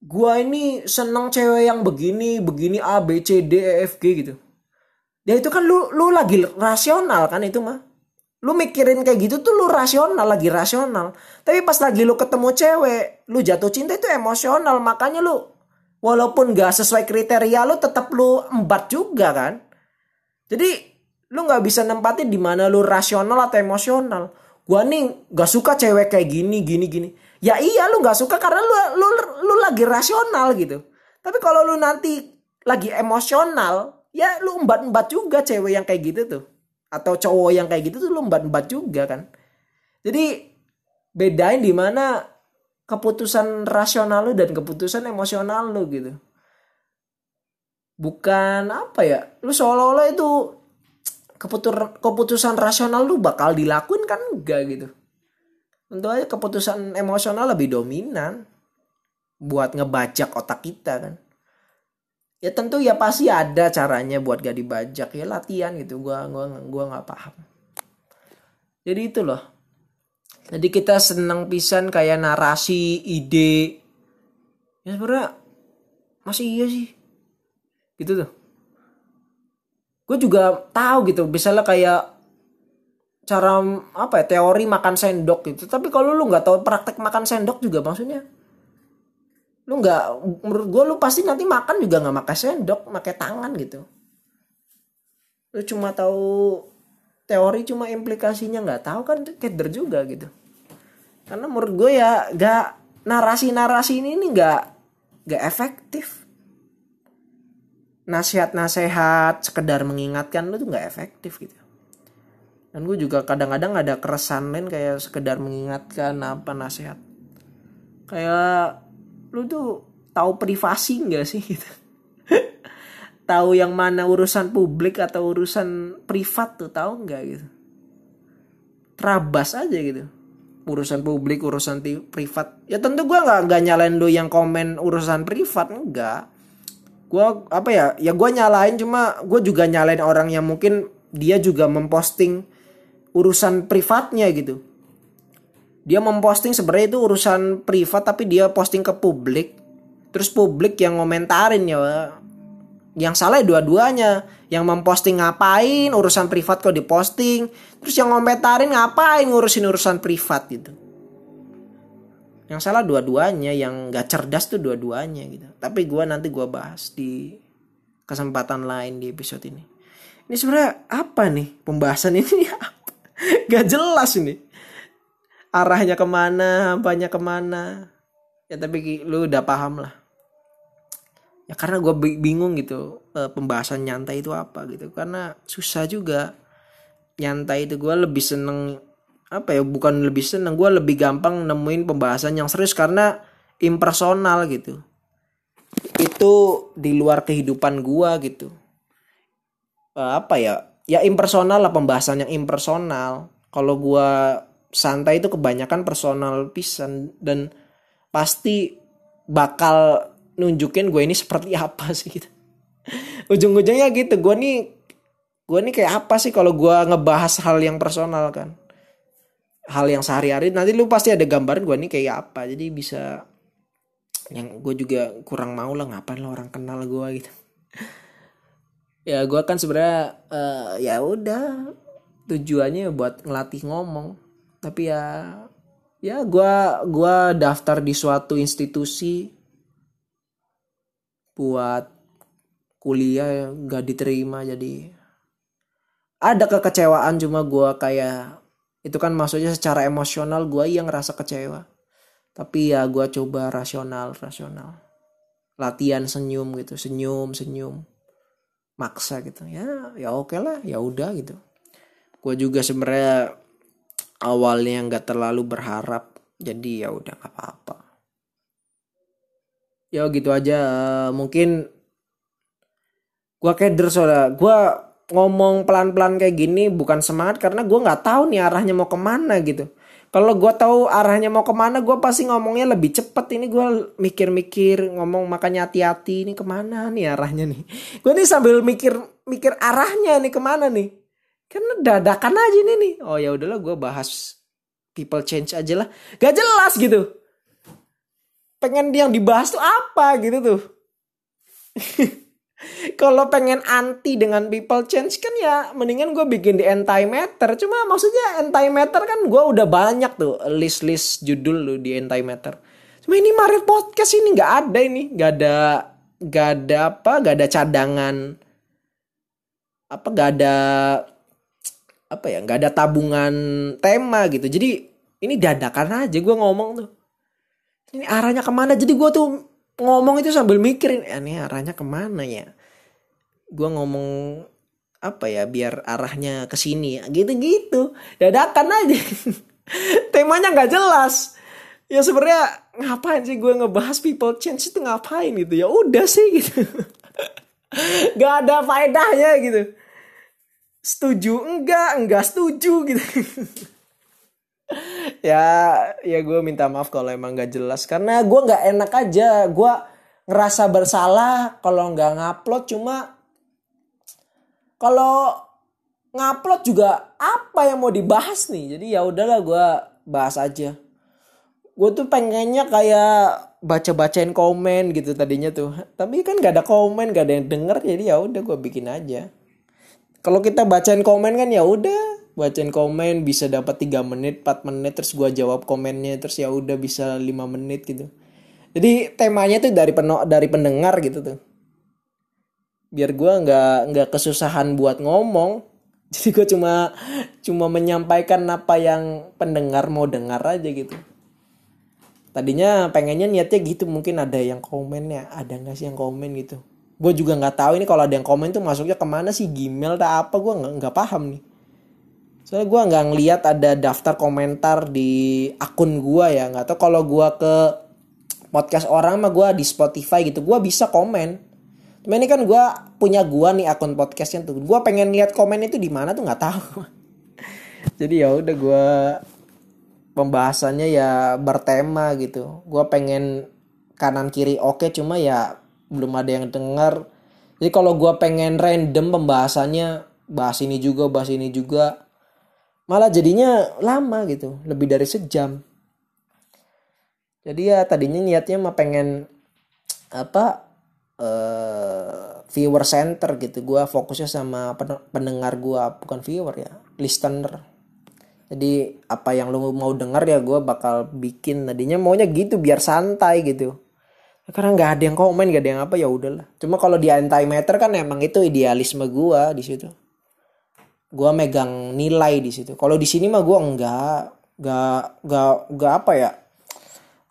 gue ini seneng cewek yang begini begini a b c d e f g gitu. Ya itu kan lu lu lagi rasional kan itu mah. Lu mikirin kayak gitu tuh lu rasional lagi rasional. Tapi pas lagi lu ketemu cewek lu jatuh cinta itu emosional. Makanya lu walaupun gak sesuai kriteria lu tetap lu embat juga kan jadi lu nggak bisa nempatin di mana lu rasional atau emosional. Gua nih gak suka cewek kayak gini gini gini. Ya iya lu gak suka karena lu lu lu lagi rasional gitu. Tapi kalau lu nanti lagi emosional ya lu embat-embat juga cewek yang kayak gitu tuh. Atau cowok yang kayak gitu tuh lu embat-embat juga kan. Jadi bedain di mana keputusan rasional lu dan keputusan emosional lu gitu bukan apa ya lu seolah-olah itu keputur, keputusan rasional lu bakal dilakuin kan enggak gitu. Tentu aja keputusan emosional lebih dominan buat ngebajak otak kita kan. Ya tentu ya pasti ada caranya buat gak dibajak. Ya latihan gitu gua gua gua nggak paham. Jadi itu loh. Jadi kita senang pisan kayak narasi ide. Ya sebenarnya masih iya sih gitu tuh. Gue juga tahu gitu misalnya kayak cara apa ya teori makan sendok gitu. Tapi kalau lu nggak tahu praktek makan sendok juga maksudnya lu nggak menurut gue lu pasti nanti makan juga nggak pakai sendok pakai tangan gitu. Lu cuma tahu teori cuma implikasinya nggak tahu kan keder juga gitu. Karena menurut gue ya nggak narasi narasi ini nih nggak nggak efektif nasihat-nasihat sekedar mengingatkan lu tuh nggak efektif gitu. Dan gue juga kadang-kadang ada keresahan lain kayak sekedar mengingatkan apa nasihat. Kayak lu tuh tahu privasi nggak sih gitu? (laughs) Tahu yang mana urusan publik atau urusan privat tuh tahu nggak gitu? Terabas aja gitu. Urusan publik urusan privat. Ya tentu gue nggak nggak nyalain lu yang komen urusan privat enggak gue apa ya ya gue nyalain cuma gue juga nyalain orang yang mungkin dia juga memposting urusan privatnya gitu. Dia memposting sebenarnya itu urusan privat tapi dia posting ke publik. Terus publik yang ngomentarin ya yang salah dua-duanya. Yang memposting ngapain urusan privat kok diposting. Terus yang ngomentarin ngapain ngurusin urusan privat gitu yang salah dua-duanya yang gak cerdas tuh dua-duanya gitu. Tapi gue nanti gue bahas di kesempatan lain di episode ini. Ini sebenarnya apa nih pembahasan ini? (laughs) Apa? Gak jelas ini. Arahnya ke mana banyak ke mana. Ya tapi lu udah paham lah. Ya karena gue bingung gitu pembahasan nyantai itu apa gitu. Karena susah juga. Nyantai itu gue lebih seneng apa ya bukan lebih seneng gue lebih gampang nemuin pembahasan yang serius karena impersonal gitu itu di luar kehidupan gue gitu apa ya ya impersonal lah pembahasan yang impersonal kalau gue santai itu kebanyakan personal pisan dan pasti bakal nunjukin gue ini seperti apa (laughs) sih gitu. Ujung-ujungnya gitu, gue nih gue nih kayak apa sih kalau gue ngebahas hal yang personal kan. Hal yang sehari-hari nanti lu pasti ada gambaran gue nih kayak apa. Jadi bisa yang gue juga kurang mau lah ngapain lo orang kenal gue gitu. (laughs) ya gue kan sebenarnya uh, ya udah tujuannya buat ngelatih ngomong tapi ya ya gue gua daftar di suatu institusi buat kuliah nggak diterima jadi ada kekecewaan cuma gue kayak itu kan maksudnya secara emosional gue yang ngerasa kecewa. Tapi ya gue coba rasional rasional. Latihan senyum gitu senyum senyum. Maksa gitu. Ya ya oke lah ya udah gitu. Gue juga sebenarnya awalnya nggak terlalu berharap jadi ya udah nggak apa-apa. Ya gitu aja mungkin gue keder soalnya. Gue ngomong pelan-pelan kayak gini bukan semangat karena gue nggak tahu nih arahnya mau ke mana gitu. Kalau gue tahu arahnya mau ke mana gue pasti ngomongnya lebih cepet. Ini gue mikir-mikir ngomong makanya hati-hati ini ke mana nih arahnya nih? (laughs) Gue nih sambil mikir mikir arahnya nih ke mana nih? Karena dadakan aja nih nih. Oh ya udahlah gue bahas people change aja lah. Gak jelas gitu. Pengen yang dibahas tuh apa gitu tuh (laughs) kalau pengen anti dengan people change kan ya mendingan gue bikin di antimatter cuma maksudnya antimatter kan gue udah banyak tuh list list judul lu di antimatter cuma ini Marit podcast ini nggak ada ini. Nggak ada nggak ada apa nggak ada cadangan apa nggak ada apa ya nggak ada tabungan tema gitu. Jadi ini dadakan aja gue ngomong tuh. Ini arahnya ke mana? Jadi gue tuh ngomong itu sambil mikirin eh, ini arahnya ke mana ya? Gue ngomong apa ya biar arahnya ke sini. Gitu gitu dadakan aja. (laughs) Temanya nggak jelas. Ya sebenarnya ngapain sih gue ngebahas people change itu ngapain gitu? Ya udah sih gitu. (laughs) Nggak ada faedahnya gitu. Setuju? Enggak enggak setuju gitu (laughs) ya ya gue minta maaf kalau emang nggak jelas. Karena gue nggak enak aja. Gue ngerasa bersalah kalau nggak ngupload. Cuma kalau ngupload juga apa yang mau dibahas nih? Jadi ya udahlah gue bahas aja. Gue tuh pengennya kayak baca bacain komen gitu tadinya tuh. Tapi kan gak ada komen gak ada yang denger. Jadi ya udah gue bikin aja. Kalau kita bacain komen kan ya udah bacain komen bisa dapat 3 menit 4 menit terus gua jawab komennya terus ya udah bisa 5 menit gitu. Jadi temanya tuh dari peno dari pendengar gitu tuh. Biar gua nggak nggak kesusahan buat ngomong. (laughs) Jadi gue cuma cuma menyampaikan apa yang pendengar mau dengar aja gitu. Tadinya pengennya niatnya gitu mungkin ada yang komennya ada nggak sih yang komen gitu. Gue juga nggak tahu ini kalau ada yang komen tuh masuknya ke mana sih Gmail tak apa gue nggak nggak paham nih soalnya gue nggak ngeliat ada daftar komentar di akun gue ya. Nggak tahu kalau gue ke podcast orang mah gue di Spotify gitu gue bisa komen. Cuma ini kan gue punya gue nih akun podcastnya tuh. Gue pengen lihat komen itu di mana tuh nggak tahu. (laughs) Jadi ya udah gue pembahasannya ya bertema gitu. Gue pengen kanan kiri oke cuma ya belum ada yang dengar jadi kalau gue pengen random pembahasannya bahas ini juga bahas ini juga malah jadinya lama gitu lebih dari sejam. Jadi ya tadinya niatnya mah pengen apa uh, viewer center gitu. Gue fokusnya sama pendengar gue bukan viewer ya listener. Jadi apa yang lu mau denger ya gue bakal bikin. Tadinya maunya gitu biar santai gitu. Karena nggak ada yang komen nggak ada yang apa ya udahlah. Cuma kalau di anti meter kan emang itu idealisme gue di situ gue megang nilai di situ. Kalau di sini mah gue enggak enggak enggak enggak apa ya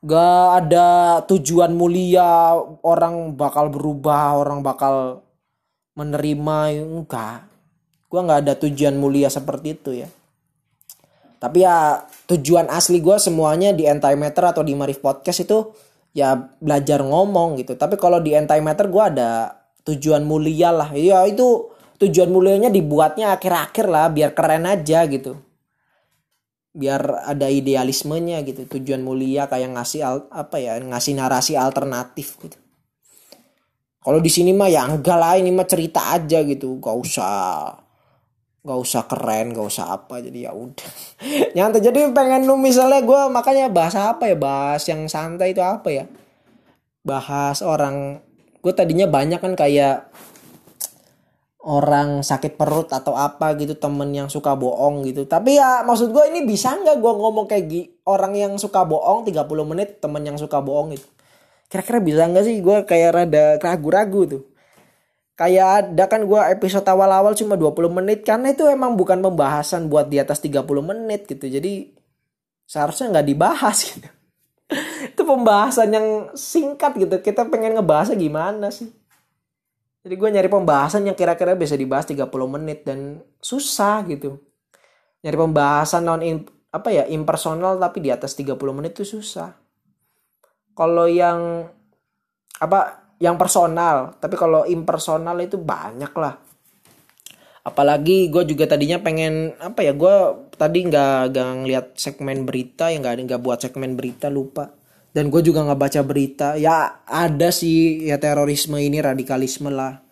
enggak ada tujuan mulia orang bakal berubah orang bakal menerima enggak. Gue nggak ada tujuan mulia seperti itu ya. Tapi ya tujuan asli gue semuanya di antimeter atau di Marif Podcast itu ya belajar ngomong gitu. Tapi kalau di antimeter gue ada tujuan mulia lah. Ya itu tujuan mulianya dibuatnya akhir-akhir lah biar keren aja gitu. Biar ada idealismenya gitu tujuan mulia kayak ngasih al, apa ya ngasih narasi alternatif gitu. Kalau di sini mah ya enggak lah ini mah cerita aja gitu. Gak usah gak usah keren gak usah apa jadi ya udah. (laughs) Nyantai jadi pengen lu misalnya gue makanya bahas apa ya bahas yang santai itu apa ya? Bahas orang gue tadinya banyak kan kayak orang sakit perut atau apa gitu temen yang suka bohong gitu. Tapi ya maksud gue ini bisa nggak gue ngomong kayak gi orang yang suka bohong 30 menit temen yang suka bohong gitu. Kira-kira bisa nggak sih gue kayak rada ragu-ragu tuh? Kayak ada kan gue episode awal-awal cuma 20 menit karena itu emang bukan pembahasan buat di atas 30 menit gitu. Jadi seharusnya nggak dibahas gitu. (laughs) Itu pembahasan yang singkat gitu. Kita pengen ngebahasnya gimana sih jadi gue nyari pembahasan yang kira-kira bisa dibahas 30 menit dan susah gitu. Nyari pembahasan non apa ya impersonal tapi di atas 30 menit itu susah. Kalau yang apa yang personal tapi kalau impersonal itu banyak lah. Apalagi gue juga tadinya pengen apa ya gue tadi nggak nggak ngeliat segmen berita yang nggak nggak buat segmen berita lupa dan gue juga nggak baca berita. Ya ada sih ya terorisme ini radikalisme lah.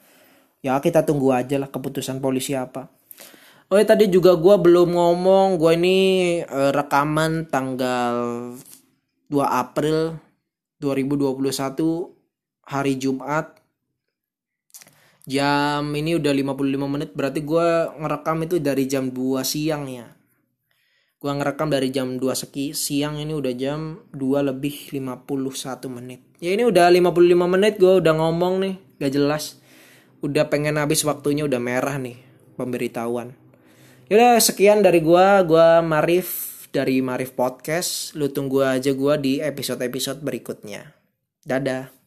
Ya kita tunggu aja lah keputusan polisi apa. Oh ya tadi juga gue belum ngomong gue ini eh, rekaman tanggal 2 April 2021 hari Jumat. Jam ini udah 55 menit berarti gue ngerekam itu dari jam 2 siang ya gue ngerekam dari jam 2 seki siang ini udah jam 2 lebih 51 menit. Ya ini udah 55 menit gue udah ngomong nih gak jelas. Udah pengen habis waktunya udah merah nih pemberitahuan. Yaudah sekian dari gue gue Marif dari Marif Podcast. Lu tunggu aja gue di episode-episode berikutnya. Dadah